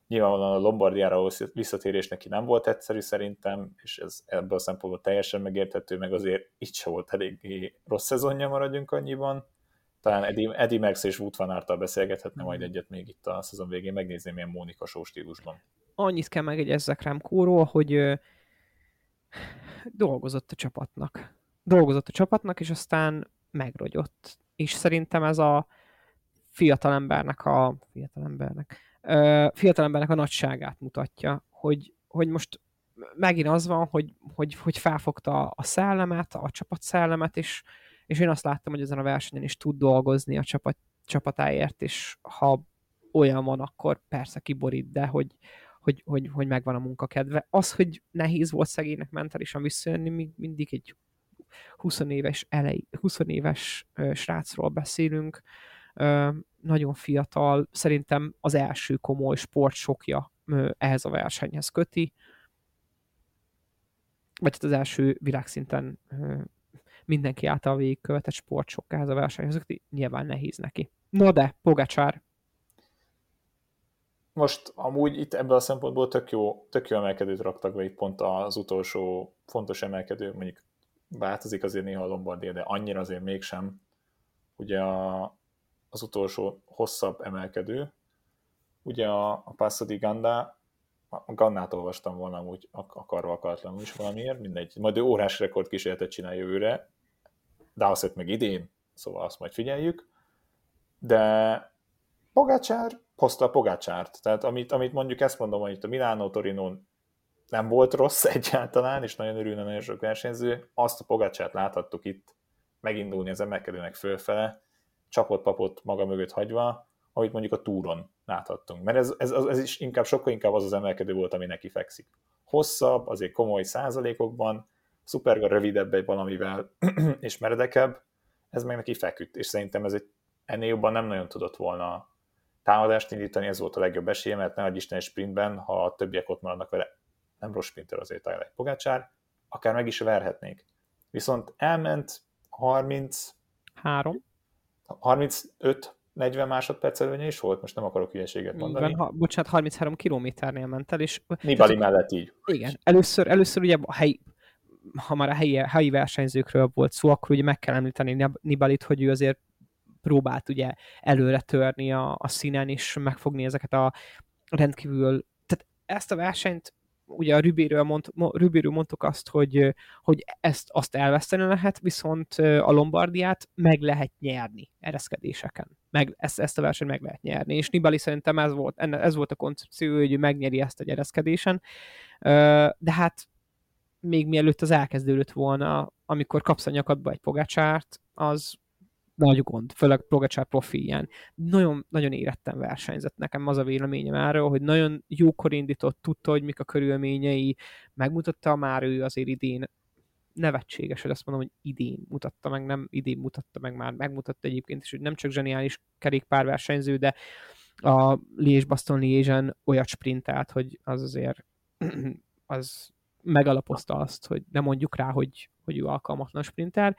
[SPEAKER 1] Nyilvánvalóan a Lombardiára visszatérés neki nem volt egyszerű szerintem, és ez ebből a szempontból teljesen megérthető, meg azért itt se volt eléggé rossz szezonja, maradjunk annyiban. Talán Eddie, Eddie Merckx és Wout van Aertal beszélgethetne majd egyet még itt a szezon végén, megnézni milyen Mónika show stílusban.
[SPEAKER 2] Annyit kell megegyezzek rám Kóról, hogy ö, dolgozott a csapatnak. Dolgozott a csapatnak, és aztán megrogyott. És szerintem ez a fiatalembernek a fiatalembernek fiatalembernek a nagyságát mutatja, hogy, hogy most megint az van, hogy, hogy, hogy felfogta a szellemet, a csapat szellemet, és, és én azt láttam, hogy ezen a versenyen is tud dolgozni a csapat, csapatáért, és ha olyan van, akkor persze kiborít, de hogy, hogy, hogy, hogy megvan a munkakedve. Az, hogy nehéz volt szegénynek mentálisan visszajönni, mindig egy 20 éves, elej, 20 éves srácról beszélünk, nagyon fiatal, szerintem az első komoly sportsokja ehhez a versenyhez köti, vagy hát az első világszinten mindenki által végigkövetett sportsok ehhez a versenyhez köti, nyilván nehéz neki. No de, Pogacsár.
[SPEAKER 1] Most amúgy itt ebből a szempontból tök jó, tök jó emelkedőt raktak be itt pont az utolsó fontos emelkedő, mondjuk változik azért néha a Lombardia, de annyira azért mégsem. Ugye a, az utolsó hosszabb emelkedő, ugye a, a Passo di Ganda, a Gannát olvastam volna úgy akarva akaratlanul is valamiért, mindegy, majd ő órás rekord kísérletet csinál jövőre, Dowsett meg idén, szóval azt majd figyeljük, de Pogácsár hozta Pogácsárt, tehát amit, amit mondjuk ezt mondom, hogy itt a Milano Torino nem volt rossz [LAUGHS] egyáltalán, és nagyon örülne nagyon sok versenyző, azt a Pogácsárt láthattuk itt megindulni az emelkedőnek fölfele, csapott papot maga mögött hagyva, amit mondjuk a túron láthattunk. Mert ez, ez, ez is inkább sokkal inkább az az emelkedő volt, ami neki fekszik. Hosszabb, azért komoly százalékokban, szuper rövidebb egy valamivel, [CLEARS THROAT] és meredekebb, ez meg neki feküdt, és szerintem ez egy, ennél jobban nem nagyon tudott volna támadást indítani, ez volt a legjobb esélye, mert ne Isten sprintben, ha a többiek ott maradnak vele, nem rossz sprinter azért egy Pogácsár, akár meg is verhetnék. Viszont elment 30
[SPEAKER 2] 3
[SPEAKER 1] 35 40 másodperc előnye is volt, most nem akarok hülyeséget mondani.
[SPEAKER 2] Igen, ha, bocsánat, 33 kilométernél ment el, és...
[SPEAKER 1] Nibali tehát, mellett így.
[SPEAKER 2] Igen, először, először ugye a helyi, ha már a helyi, helyi versenyzőkről volt szó, akkor ugye meg kell említeni Nibalit, hogy ő azért próbált ugye előre törni a, a színen, és megfogni ezeket a rendkívül... Tehát ezt a versenyt ugye a Rübéről, mond, Rübéről mondtuk azt, hogy, hogy ezt azt elveszteni lehet, viszont a Lombardiát meg lehet nyerni ereszkedéseken. Meg, ezt, ezt a versenyt meg lehet nyerni. És Nibali szerintem ez volt, ez volt a koncepció, hogy megnyeri ezt a ereszkedésen. De hát még mielőtt az elkezdődött volna, amikor kapsz a nyakadba egy pogácsárt, az nagy gond, főleg Pogacsár profilján. Nagyon, nagyon érettem versenyzett nekem az a véleményem erről, hogy nagyon jókor indított, tudta, hogy mik a körülményei, megmutatta már ő azért idén nevetséges, hogy azt mondom, hogy idén mutatta meg, nem idén mutatta meg már, megmutatta egyébként is, hogy nem csak zseniális kerékpárversenyző, de a Liège-Baston liège olyat sprintelt, hogy az azért [CLEARS THROAT] az megalapozta azt, hogy nem mondjuk rá, hogy, hogy ő alkalmatlan sprinter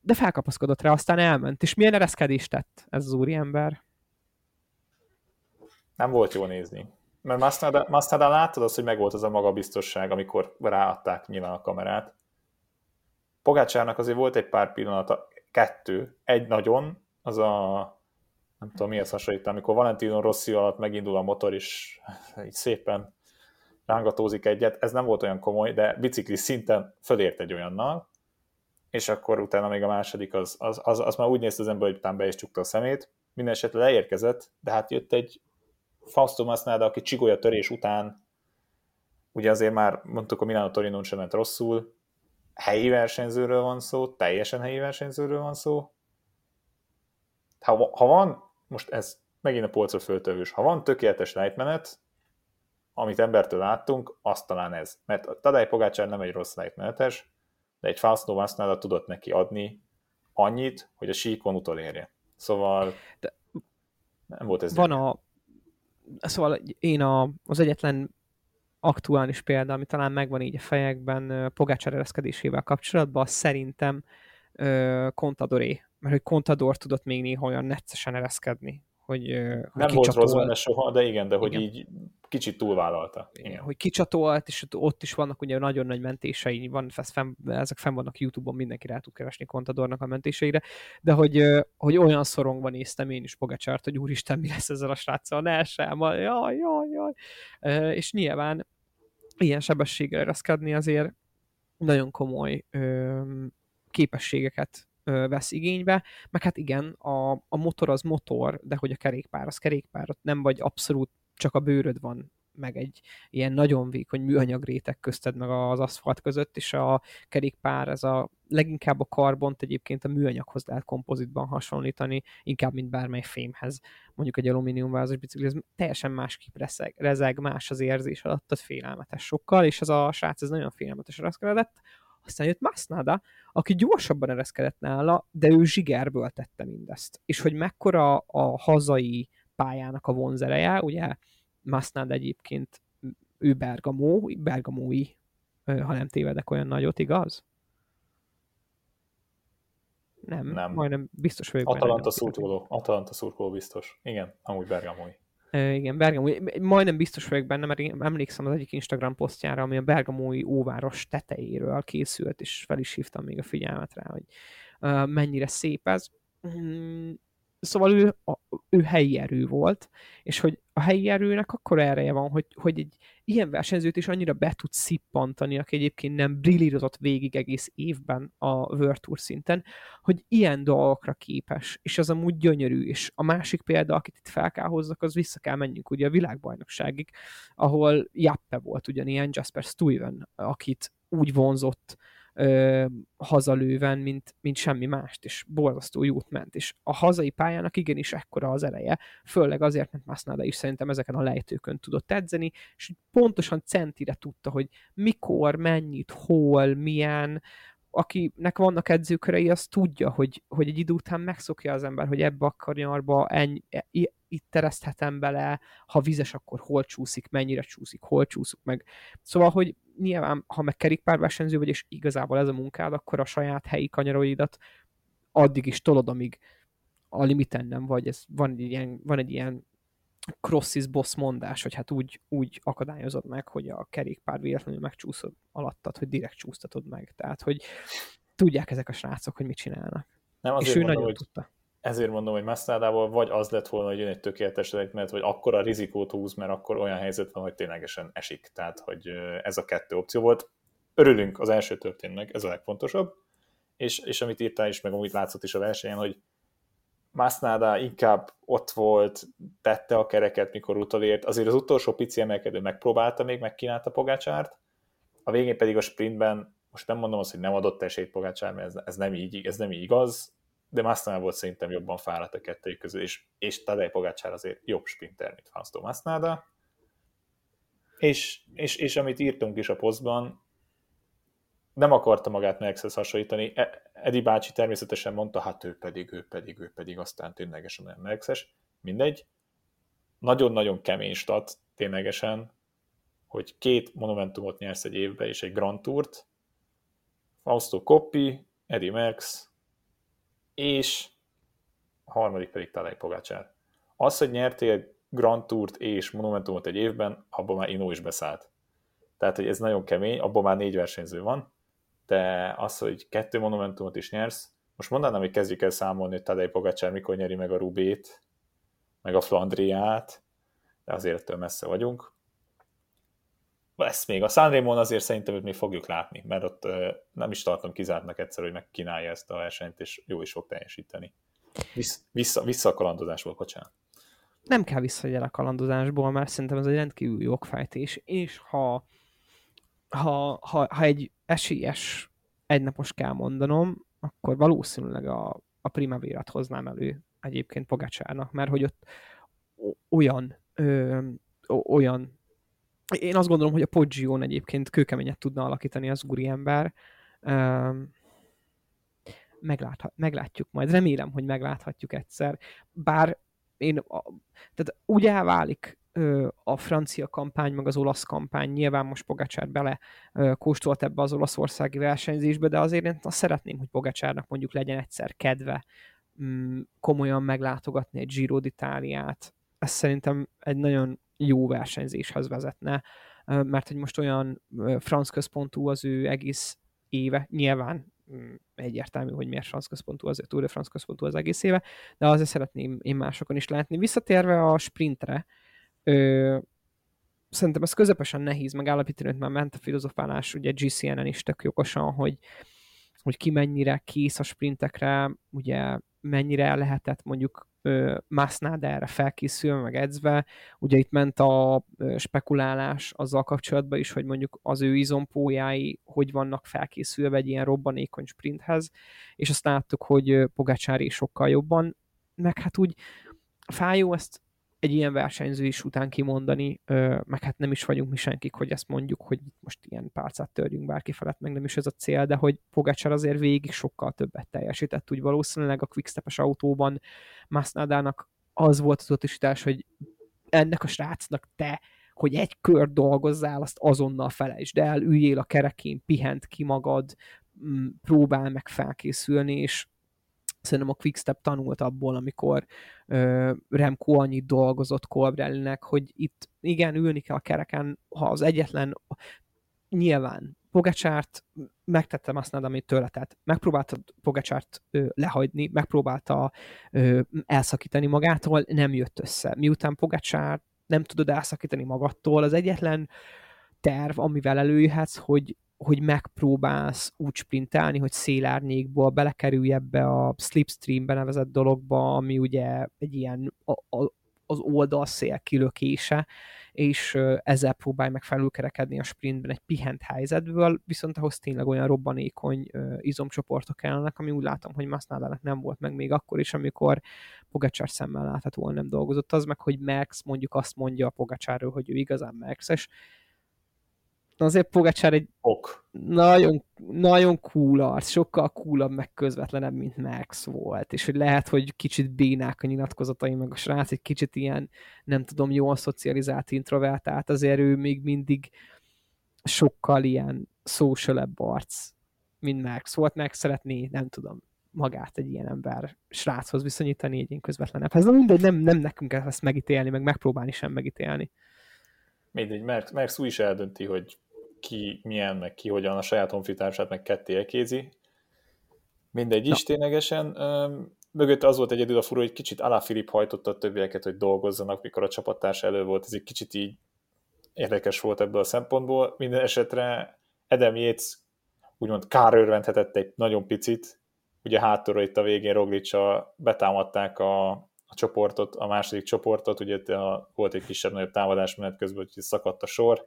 [SPEAKER 2] de felkapaszkodott rá, aztán elment. És milyen ereszkedést tett ez az úriember?
[SPEAKER 1] Nem volt jó nézni. Mert Mastnadán láttad azt, hogy megvolt az a magabiztosság, amikor ráadták nyilván a kamerát. Pogácsárnak azért volt egy pár pillanata, kettő, egy nagyon, az a nem tudom mihez hasonlít, amikor Valentino Rossi alatt megindul a motor, és így szépen rángatózik egyet, ez nem volt olyan komoly, de bicikli szinten fölért egy olyannal, és akkor utána még a második, az, az, az, az már úgy nézte az ember, hogy utána be is csukta a szemét, minden esetre leérkezett, de hát jött egy Fausto Masnada, aki csigolya törés után, ugye azért már mondtuk, a Milano Torino sem ment rosszul, helyi versenyzőről van szó, teljesen helyi versenyzőről van szó. Ha, ha van, most ez megint a polcra föltövős, ha van tökéletes lejtmenet, amit embertől láttunk, az talán ez. Mert a Tadej Pogácsár nem egy rossz lejtmenetes, de egy Fausto Masnada tudott neki adni annyit, hogy a síkon utolérje. Szóval de nem volt ez.
[SPEAKER 2] Van a, szóval én a, az egyetlen aktuális példa, ami talán megvan így a fejekben Pogácsár ereszkedésével kapcsolatban, szerintem Contadoré, mert hogy Contador tudott még néha olyan neccesen ereszkedni, hogy,
[SPEAKER 1] Nem volt rossz benne soha, de igen, de igen. hogy így kicsit túlvállalta. Igen.
[SPEAKER 2] Hogy kicsatolt, és ott is vannak ugye nagyon nagy mentései, van, fenn, ezek fenn vannak YouTube-on, mindenki rá tud keresni Contadornak a mentéseire, de hogy, hogy olyan szorongva néztem én is Pogacsárt, hogy úristen, mi lesz ezzel a sráccal, ne sem, jaj, jaj, jaj. És nyilván ilyen sebességgel ereszkedni azért nagyon komoly képességeket vesz igénybe, meg hát igen, a, a motor az motor, de hogy a kerékpár az kerékpár, ott nem vagy abszolút csak a bőröd van meg egy ilyen nagyon vékony műanyag réteg közted meg az aszfalt között, és a kerékpár, ez a leginkább a karbont egyébként a műanyaghoz lehet kompozitban hasonlítani, inkább, mint bármely fémhez. Mondjuk egy alumíniumvázas bicikli, ez teljesen másképp rezeg, rezeg, más az érzés alatt, tehát félelmetes sokkal, és ez a srác ez nagyon félelmetes reszkeredett. Aztán jött Masnada, aki gyorsabban ereszkedett nála, de ő zsigerből tette mindezt. És hogy mekkora a hazai pályának a vonzereje, ugye Masnada egyébként ő Bergamó, Bergamói, ha nem tévedek olyan nagyot, igaz? Nem, nem. majdnem biztos vagyok
[SPEAKER 1] Atalanta szurkoló, Atalanta szurkoló biztos. Igen, amúgy Bergamói.
[SPEAKER 2] E, igen, Bergamói. Majdnem biztos vagyok benne, mert én emlékszem az egyik Instagram posztjára, ami a Bergamói óváros tetejéről készült, és fel is hívtam még a figyelmet rá, hogy mennyire szép ez. Szóval ő, a, ő helyi erő volt, és hogy a helyi erőnek akkor ereje van, hogy, hogy egy ilyen versenyzőt is annyira be tud szippantani, aki egyébként nem brillírozott végig egész évben a World Tour szinten, hogy ilyen dolgokra képes, és az amúgy gyönyörű, és a másik példa, akit itt fel kell hozzak, az vissza kell menjünk ugye a világbajnokságig, ahol Jappe volt ugyanilyen, Jasper Stuyven, akit úgy vonzott ö, hazalőven, mint, mint semmi mást, és borzasztó jót ment. És a hazai pályának igenis ekkora az ereje, főleg azért, mert Masnada is szerintem ezeken a lejtőkön tudott edzeni, és pontosan centire tudta, hogy mikor, mennyit, hol, milyen, akinek vannak edzőkörei, az tudja, hogy, hogy egy idő után megszokja az ember, hogy ebbe a kanyarba ennyi, e, itt tereszthetem bele, ha vizes, akkor hol csúszik, mennyire csúszik, hol csúszik meg. Szóval, hogy nyilván, ha meg kerékpárversenyző vagy, és igazából ez a munkád, akkor a saját helyi kanyaroidat addig is tolod, amíg a limiten nem vagy. Ez, van, egy ilyen, van egy ilyen crossis boss mondás, hogy hát úgy, úgy akadályozod meg, hogy a kerékpár véletlenül megcsúszod alattad, hogy direkt csúsztatod meg. Tehát, hogy tudják ezek a srácok, hogy mit csinálnak. Nem, és ő mondom, nagyon hogy tudta.
[SPEAKER 1] Ezért mondom, hogy Masnádával vagy az lett volna, hogy jön egy tökéletes mert vagy akkor a rizikót húz, mert akkor olyan helyzet van, hogy ténylegesen esik. Tehát, hogy ez a kettő opció volt. Örülünk az első történnek, ez a legfontosabb. És, és amit írtál is, meg amit látszott is a versenyen, hogy Masnada inkább ott volt, tette a kereket, mikor utolért. Azért az utolsó pici emelkedő megpróbálta még, megkínálta Pogácsárt. A végén pedig a sprintben, most nem mondom azt, hogy nem adott esélyt Pogácsár, mert ez, ez, nem így, ez nem így igaz, de Masnada volt szerintem jobban fáradt a kettői közül, és, és Tadej Pogácsár azért jobb sprinter, mint Fausto Masnada. És, és, és amit írtunk is a posztban, nem akarta magát Maxhez hasonlítani. E, Edi bácsi természetesen mondta, hát ő pedig, ő pedig, ő pedig, aztán ténylegesen olyan Maxes. Mindegy. Nagyon-nagyon kemény stat, ténylegesen, hogy két monumentumot nyersz egy évbe, és egy Grand Tourt. Fausto Coppi, Eddie Merckx, és a harmadik pedig Talej Pogácsár. Az, hogy nyertél Grand Tourt és Monumentumot egy évben, abban már Inó is beszállt. Tehát, hogy ez nagyon kemény, abban már négy versenyző van, de az, hogy kettő monumentumot is nyersz, most mondanám, hogy kezdjük el számolni, hogy Tadej Pogacsár mikor nyeri meg a Rubét, meg a Flandriát, de azért ettől messze vagyunk. Lesz még. A Sanremon azért szerintem hogy még fogjuk látni, mert ott nem is tartom kizártnak egyszer, hogy megkínálja ezt a versenyt, és jó is fog teljesíteni. Vissza, vissza, vissza a kalandozásból, bocsánat.
[SPEAKER 2] Nem kell visszagyere a kalandozásból, mert szerintem ez egy rendkívül jó okfejtés, és ha, ha, ha, ha egy esélyes egynapos kell mondanom, akkor valószínűleg a, a primavérat hoznám elő egyébként Pogácsárnak, mert hogy ott olyan ö, olyan én azt gondolom, hogy a Poggio egyébként kőkeményet tudna alakítani az ember. Ö, megláthat, meglátjuk majd. Remélem, hogy megláthatjuk egyszer. Bár én, tehát úgy elválik a francia kampány, meg az olasz kampány, nyilván most Pogacsár bele kóstolt ebbe az olaszországi versenyzésbe, de azért én azt szeretném, hogy Pogacsárnak mondjuk legyen egyszer kedve mm, komolyan meglátogatni egy Giro d'Italiát. Ez szerintem egy nagyon jó versenyzéshez vezetne, mert hogy most olyan franc központú az ő egész éve, nyilván mm, egyértelmű, hogy miért franc központú az, Tour de France központú az egész éve, de azért szeretném én másokon is látni. Visszatérve a sprintre, Ö, szerintem ez közepesen nehéz megállapítani, hogy már ment a filozofálás, ugye GCN-en is tök jogosan, hogy, hogy ki mennyire kész a sprintekre, ugye mennyire lehetett mondjuk Masnad erre felkészül, meg edzve. Ugye itt ment a spekulálás azzal kapcsolatban is, hogy mondjuk az ő izompójái hogy vannak felkészülve egy ilyen robbanékony sprinthez, és azt láttuk, hogy Pogácsári sokkal jobban, meg hát úgy fájó ezt egy ilyen versenyző is után kimondani, meg hát nem is vagyunk mi senkik, hogy ezt mondjuk, hogy most ilyen pálcát törjünk bárki felett, meg nem is ez a cél, de hogy Pogacsar azért végig sokkal többet teljesített, úgy valószínűleg a quickstep autóban Masnadának az volt az utasítás, hogy ennek a srácnak te, hogy egy kör dolgozzál, azt azonnal felejtsd el, üljél a kerekén, pihent ki magad, próbál meg felkészülni, és szerintem a Quickstep tanult abból, amikor uh, Remco annyit dolgozott Colbrellinek, hogy itt igen, ülni kell a kereken, ha az egyetlen, nyilván Pogacsárt megtettem azt, amit tőle tett. Megpróbálta Pogacsárt ö, lehagyni, megpróbálta ö, elszakítani magától, nem jött össze. Miután Pogacsár nem tudod elszakítani magadtól, az egyetlen terv, amivel előjöhetsz, hogy hogy megpróbálsz úgy sprintálni, hogy szélárnyékból belekerülj ebbe a slipstreambe nevezett dologba, ami ugye egy ilyen a, a, az oldalszél kilökése, és ezzel próbálj meg felülkerekedni a sprintben egy pihent helyzetből, viszont ahhoz tényleg olyan robbanékony izomcsoportok kellene, ami úgy látom, hogy Masnadának nem volt meg még akkor is, amikor Pogacsár szemmel láthatóan nem dolgozott. Az meg, hogy Max mondjuk azt mondja a Pogacsárról, hogy ő igazán Max-es, azért Pogacsár egy ok. Nagyon, nagyon cool arc, sokkal coolabb, meg közvetlenebb, mint Max volt, és hogy lehet, hogy kicsit bénák a nyilatkozatai, meg a srác egy kicsit ilyen, nem tudom, jól szocializált introvertált, azért ő még mindig sokkal ilyen socialebb arc, mint Max volt, meg szeretné, nem tudom, magát egy ilyen ember sráchoz viszonyítani, egy ilyen közvetlenebb. Ez mindegy, nem, nem nekünk kell ezt megítélni, meg megpróbálni sem megítélni.
[SPEAKER 1] Mindegy, mert Max úgy is eldönti, hogy ki milyen, meg ki hogyan a saját honfitársát meg ketté elkézi. Mindegy is ténylegesen. Mögött az volt egyedül a fura, hogy kicsit Alá Filip hajtotta a többieket, hogy dolgozzanak, mikor a csapattárs elő volt. Ez egy kicsit így érdekes volt ebből a szempontból. Minden esetre Edem Yates úgymond kárőrvendhetett egy nagyon picit. Ugye hátulra itt a végén Roglicsa betámadták a, a csoportot, a második csoportot, ugye a, volt egy kisebb-nagyobb támadás menet közben, hogy szakadt a sor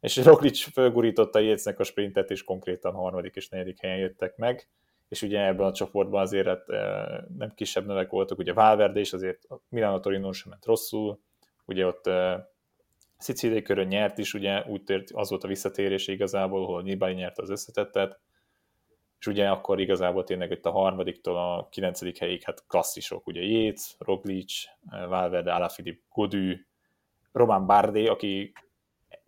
[SPEAKER 1] és Roglic fölgurította Jéznek a sprintet, és konkrétan harmadik és negyedik helyen jöttek meg, és ugye ebben a csoportban azért hát, nem kisebb nevek voltak, ugye Valverde is azért Milano Torino sem ment rosszul, ugye ott Szicíliai körön nyert is, ugye úgy tért, az volt a visszatérés igazából, ahol Nibali nyert az összetettet, és ugye akkor igazából tényleg itt a harmadiktól a kilencedik helyig hát klasszisok, ugye Jéz, Roglic, Valverde, Alaphilippe, Godű, Roman Bardé, aki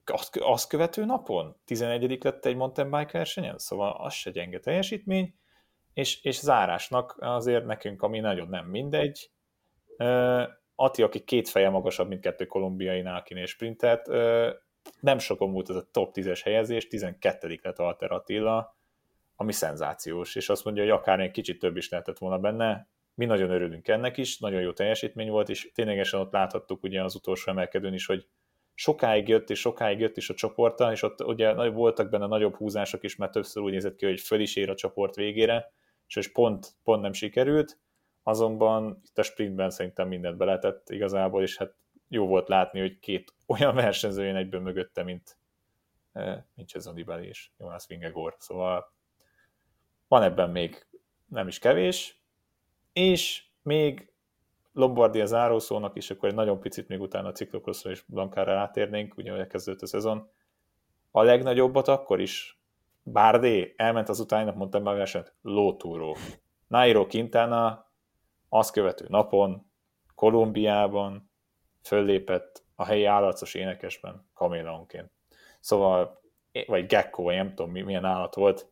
[SPEAKER 1] azt, azt követő napon? 11 lett egy mountain bike versenyen, szóval az se gyenge teljesítmény, és, és zárásnak azért nekünk, ami nagyon nem mindegy, Ati, aki két feje magasabb, mint kettő kolumbiainál, akinél sprintelt, nem sokon volt ez a top 10-es helyezés, 12 lett Alter Attila, ami szenzációs, és azt mondja, hogy akár egy kicsit több is lehetett volna benne, mi nagyon örülünk ennek is, nagyon jó teljesítmény volt, és ténylegesen ott láthattuk ugye az utolsó emelkedőn is, hogy sokáig jött, és sokáig jött is a csoporttal, és ott ugye voltak benne nagyobb húzások is, mert többször úgy nézett ki, hogy föl is ér a csoport végére, és pont, pont nem sikerült, azonban itt a sprintben szerintem mindent beletett igazából, és hát jó volt látni, hogy két [LAUGHS] olyan versenyző jön egyből mögötte, mint, eh, mint Cezon Dibeli és Jonas Vingegor. Szóval van ebben még nem is kevés, és még Lombardia zárószónak, és akkor egy nagyon picit még utána a ciklokroszra és Blankára rátérnénk, ugye elkezdődött a szezon. A legnagyobbat akkor is Bárdé elment az utáni mondtam már versenyt, lótúró. Nairo Quintana azt követő napon Kolumbiában föllépett a helyi állarcos énekesben kaméleonként. Szóval, vagy gecko, vagy nem tudom milyen állat volt.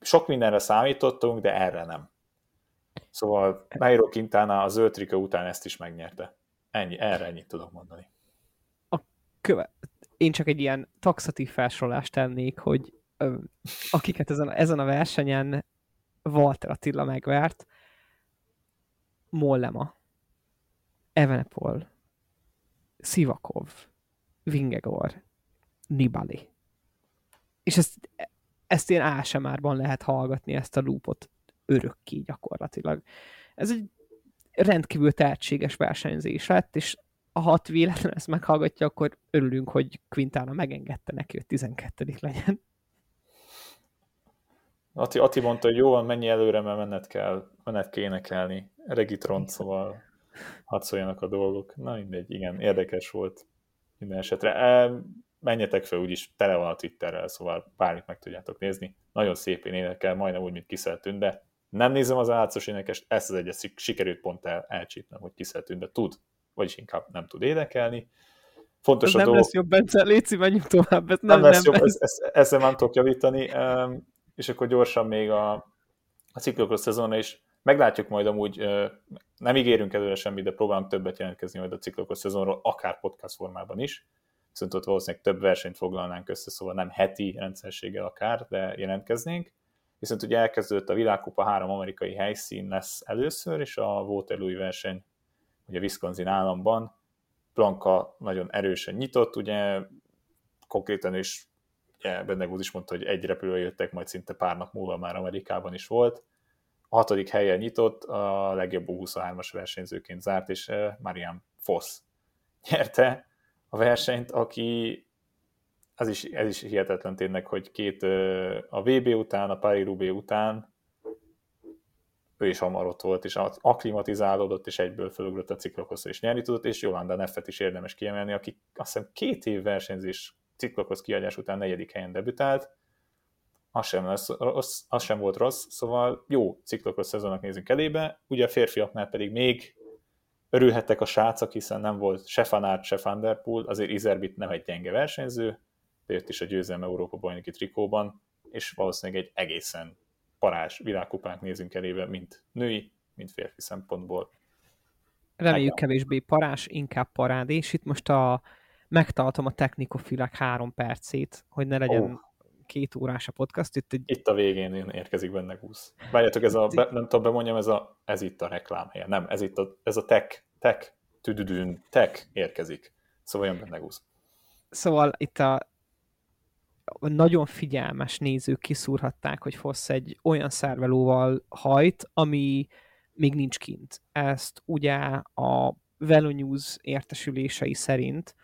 [SPEAKER 1] Sok mindenre számítottunk, de erre nem. Szóval Nairo Quintana a zöld trikó után ezt is megnyerte. Ennyi, erre ennyit tudok mondani.
[SPEAKER 2] A köve... Én csak egy ilyen taxatív felsorolást tennék, hogy ö, akiket ezen, ezen a versenyen Walter Attila megvert, Mollema, Evenepol, Sivakov, Vingegor, Nibali. És ezt, ezt ilyen ASMR-ban lehet hallgatni, ezt a loopot örökké gyakorlatilag. Ez egy rendkívül tehetséges versenyzés lett, és ha hat véletlen ezt meghallgatja, akkor örülünk, hogy Quintana megengedte neki, hogy 12 legyen.
[SPEAKER 1] Ati, Ati mondta, hogy jó van, mennyi előre, mert menet kell, menet kell énekelni. Regitron, szóval hadd szóljanak a dolgok. Na mindegy, igen, érdekes volt minden esetre. E, menjetek fel, úgyis tele van a Twitterrel, szóval bármit meg tudjátok nézni. Nagyon szépén énekel, majdnem úgy, mint Kiszel de Nem nézem az álcos énekest, ezt az egyet sikerült pont el, elcsípnem, hogy Kiszel de tud, vagyis inkább nem tud énekelni.
[SPEAKER 2] Fontos ez a nem dolog... lesz jobb, Bence, Léci, menjünk tovább.
[SPEAKER 1] Ez nem, nem lesz nem jobb. Ez, ez, ezzel nem tudok javítani. És akkor gyorsan még a, a ciklokros szezonra is meglátjuk majd amúgy, nem ígérünk előre semmit, de próbálunk többet jelentkezni majd a ciklokos szezonról, akár podcast formában is viszont ott valószínűleg több versenyt foglalnánk össze, szóval nem heti rendszerséggel akár, de jelentkeznénk. Viszont ugye elkezdődött a világkupa három amerikai helyszín lesz először, és a Waterloo verseny ugye Wisconsin államban. Blanka nagyon erősen nyitott, ugye konkrétan is ugye Bendegúz is mondta, hogy egy repülő jöttek, majd szinte pár nap múlva már Amerikában is volt. A hatodik helyen nyitott, a legjobb 23-as versenyzőként zárt, és eh, Marian Foss nyerte, a versenyt, aki ez is, ez is hihetetlen tényleg, hogy két a VB után, a Paris Roubaix után ő is hamar ott volt, és akklimatizálódott, és egyből fölugrott a ciklokoszra, és nyerni tudott, és Jolanda Neffet is érdemes kiemelni, aki azt hiszem két év versenyzés ciklokosz kiadás után negyedik helyen debütált, az sem, lesz rossz, az sem volt rossz, szóval jó ciklokosz szezonnak nézünk elébe, ugye a férfiaknál pedig még Örülhettek a srácok, hiszen nem volt se Fanart, se Van Der Poel, azért Izerbit nem egy gyenge versenyző, de jött is a győzelem Európa bajnoki trikóban, és valószínűleg egy egészen parás világkupánk nézünk elébe, mint női, mint férfi szempontból.
[SPEAKER 2] Reméljük kevésbé parás, inkább parád, és itt most a, megtartom a technikofilák három percét, hogy ne legyen oh. két órás a podcast.
[SPEAKER 1] Itt, egy... itt a végén érkezik benne gúsz. Várjátok, ez a, be, nem tudom, bemondjam, ez, a, ez itt a reklám helye. Nem, ez itt a, ez a tech tech, tüdüdűn, tech érkezik. Szóval jön benne gúz.
[SPEAKER 2] Szóval itt a nagyon figyelmes nézők kiszúrhatták, hogy Fosz egy olyan szervelóval hajt, ami még nincs kint. Ezt ugye a Velo News értesülései szerint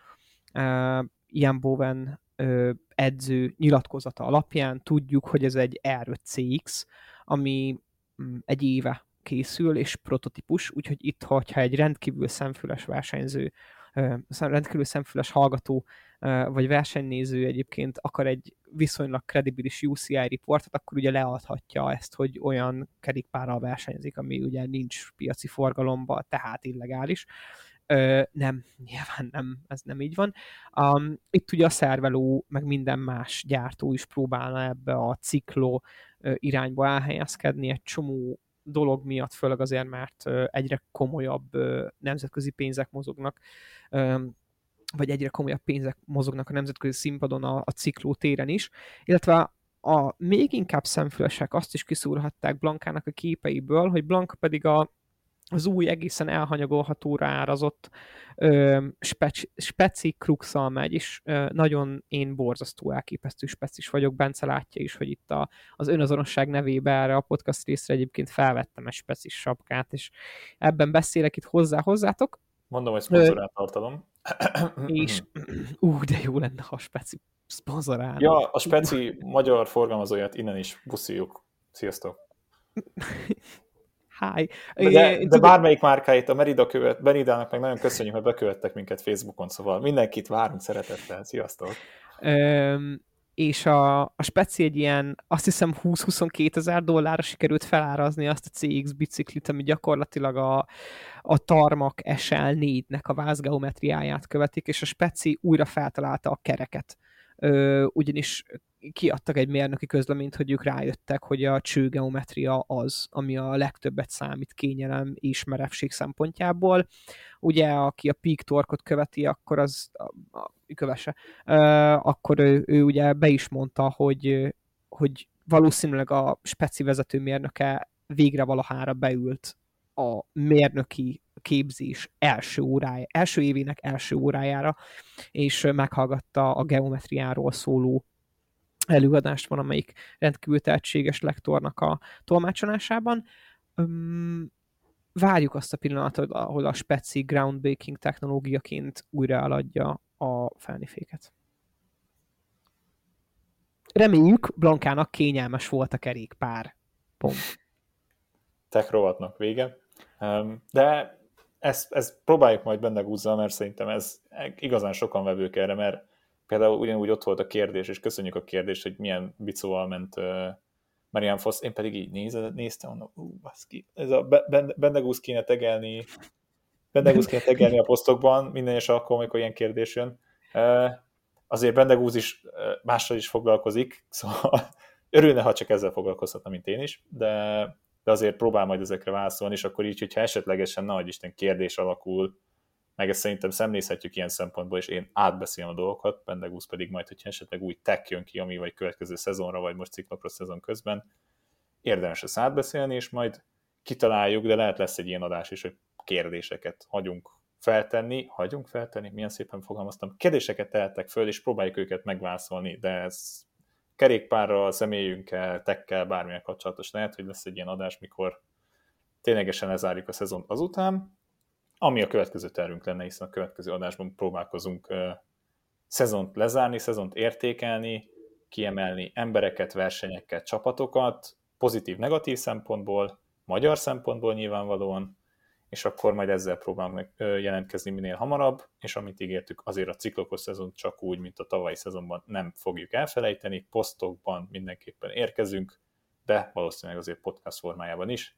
[SPEAKER 2] uh, Ian Bowen uh, edző nyilatkozata alapján tudjuk, hogy ez egy R5CX, ami um, egy éve készül, és prototípus, úgyhogy itt, hogyha egy rendkívül szemfüles versenyző, rendkívül szemfüles hallgató, vagy versenynéző egyébként akar egy viszonylag kredibilis UCI riportot, akkor ugye leadhatja ezt, hogy olyan kerékpárral versenyzik, ami ugye nincs piaci forgalomba, tehát illegális. Ö, nem, nyilván nem, ez nem így van. Um, itt ugye a szerveló, meg minden más gyártó is próbálna ebbe a cikló irányba elhelyezkedni, egy csomó dolog miatt, főleg azért, mert egyre komolyabb nemzetközi pénzek mozognak, vagy egyre komolyabb pénzek mozognak a nemzetközi színpadon a, a cikló téren is, illetve a még inkább szemfülesek azt is kiszúrhatták Blankának a képeiből, hogy Blanka pedig a az új, egészen elhanyagolhatóra árazott ö, speci, speci kruxal megy, és ö, nagyon én borzasztó elképesztő specis vagyok. Bence látja is, hogy itt a, az önazonosság nevébe erre a podcast részre egyébként felvettem egy specis sapkát, és ebben beszélek itt hozzá hozzátok.
[SPEAKER 1] Mondom, hogy szponzorált tartalom.
[SPEAKER 2] És ú, de jó lenne, ha a speci szponzorál.
[SPEAKER 1] Ja, a speci magyar forgalmazóját innen is buszíjuk. Sziasztok!
[SPEAKER 2] Hi.
[SPEAKER 1] De, de, de bármelyik márkáit, a Merida követ, Meridának meg nagyon köszönjük, hogy bekövettek minket Facebookon, szóval mindenkit várunk szeretettel. Sziasztok!
[SPEAKER 2] Um, és a, a speci egy ilyen, azt hiszem 20-22 ezer dollárra sikerült felárazni azt a CX biciklit, ami gyakorlatilag a, a Tarmak SL4-nek a vázgeometriáját követik, és a speci újra feltalálta a kereket. Ö, ugyanis kiadtak egy mérnöki közleményt, hogy ők rájöttek, hogy a csőgeometria az, ami a legtöbbet számít kényelem és merevség szempontjából. Ugye, aki a peak torkot követi, akkor az a, a, kövesse, uh, akkor ő, ő ugye be is mondta, hogy, hogy valószínűleg a speci vezetőmérnöke végre valahára beült a mérnöki képzés első órája, első évének első órájára, és meghallgatta a geometriáról szóló előadást van, amelyik rendkívül tehetséges lektornak a tolmácsolásában. várjuk azt a pillanatot, ahol a speci groundbreaking technológiaként újraeladja a felniféket. Reméljük, Blankának kényelmes volt a kerékpár. Pont.
[SPEAKER 1] Tech rovatnak vége. De ezt, ezt próbáljuk majd benne gúzzal, mert szerintem ez igazán sokan vevők erre, mert például ugyanúgy ott volt a kérdés, és köszönjük a kérdést, hogy milyen bicóval ment uh, Marian Foss, én pedig így nézze, néztem, mondom, ú, baszki, ez a Bendegúz kéne tegelni, Bendegúz kéne tegelni a posztokban, minden és akkor, amikor ilyen kérdés jön. Uh, azért Bendegúz is mással is foglalkozik, szóval [LAUGHS] örülne, ha csak ezzel foglalkozhatna, mint én is, de, de azért próbál majd ezekre válaszolni, és akkor így, hogyha esetlegesen, nagy Isten kérdés alakul, meg ezt szerintem szemlézhetjük ilyen szempontból, és én átbeszélem a dolgokat, Bendegúz pedig majd, hogyha esetleg új tech jön ki, ami vagy következő szezonra, vagy most ciklopra szezon közben, érdemes ezt átbeszélni, és majd kitaláljuk, de lehet lesz egy ilyen adás is, hogy kérdéseket hagyunk feltenni, hagyunk feltenni, milyen szépen fogalmaztam, kérdéseket tehettek föl, és próbáljuk őket megválaszolni, de ez kerékpárral, személyünkkel, tekkel, bármilyen kapcsolatos lehet, hogy lesz egy ilyen adás, mikor ténylegesen lezárjuk a szezont azután, ami a következő tervünk lenne, hiszen a következő adásban próbálkozunk szezont lezárni, szezont értékelni, kiemelni embereket, versenyeket, csapatokat, pozitív-negatív szempontból, magyar szempontból nyilvánvalóan, és akkor majd ezzel próbálunk jelentkezni minél hamarabb, és amit ígértük, azért a ciklokos szezon csak úgy, mint a tavalyi szezonban nem fogjuk elfelejteni, posztokban mindenképpen érkezünk, de valószínűleg azért podcast formájában is,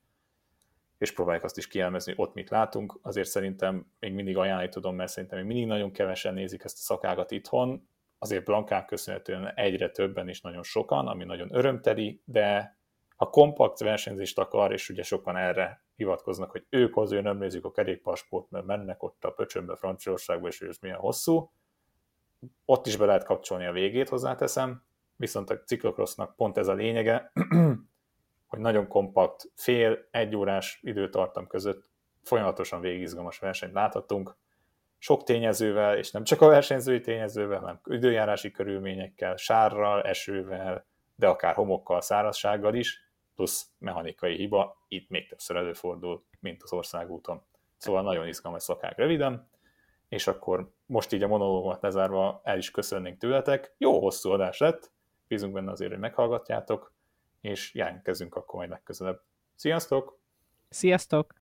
[SPEAKER 1] és próbáljuk azt is kielmezni, ott mit látunk. Azért szerintem még mindig ajánlani tudom, mert szerintem még mindig nagyon kevesen nézik ezt a szakágat itthon, azért Blankán köszönhetően egyre többen is nagyon sokan, ami nagyon örömteli, de ha kompakt versenyzést akar, és ugye sokan erre hivatkoznak, hogy ők azért nem nézik a kerékpársport, mert mennek ott a pöcsönbe Franciaországba, és ez milyen hosszú, ott is be lehet kapcsolni a végét, hozzáteszem, viszont a ciklokrosznak pont ez a lényege, [CLEARS THROAT] hogy nagyon kompakt, fél, egy órás időtartam között folyamatosan végigizgalmas versenyt láthatunk, sok tényezővel, és nem csak a versenyzői tényezővel, hanem időjárási körülményekkel, sárral, esővel, de akár homokkal, szárazsággal is, plusz mechanikai hiba, itt még többször előfordul, mint az országúton. Szóval nagyon izgalmas szakák röviden, és akkor most így a monológomat lezárva el is köszönnénk tőletek. Jó hosszú adás lett, bízunk benne azért, hogy meghallgatjátok, és jelentkezünk akkor majd legközelebb. Sziasztok!
[SPEAKER 2] Sziasztok!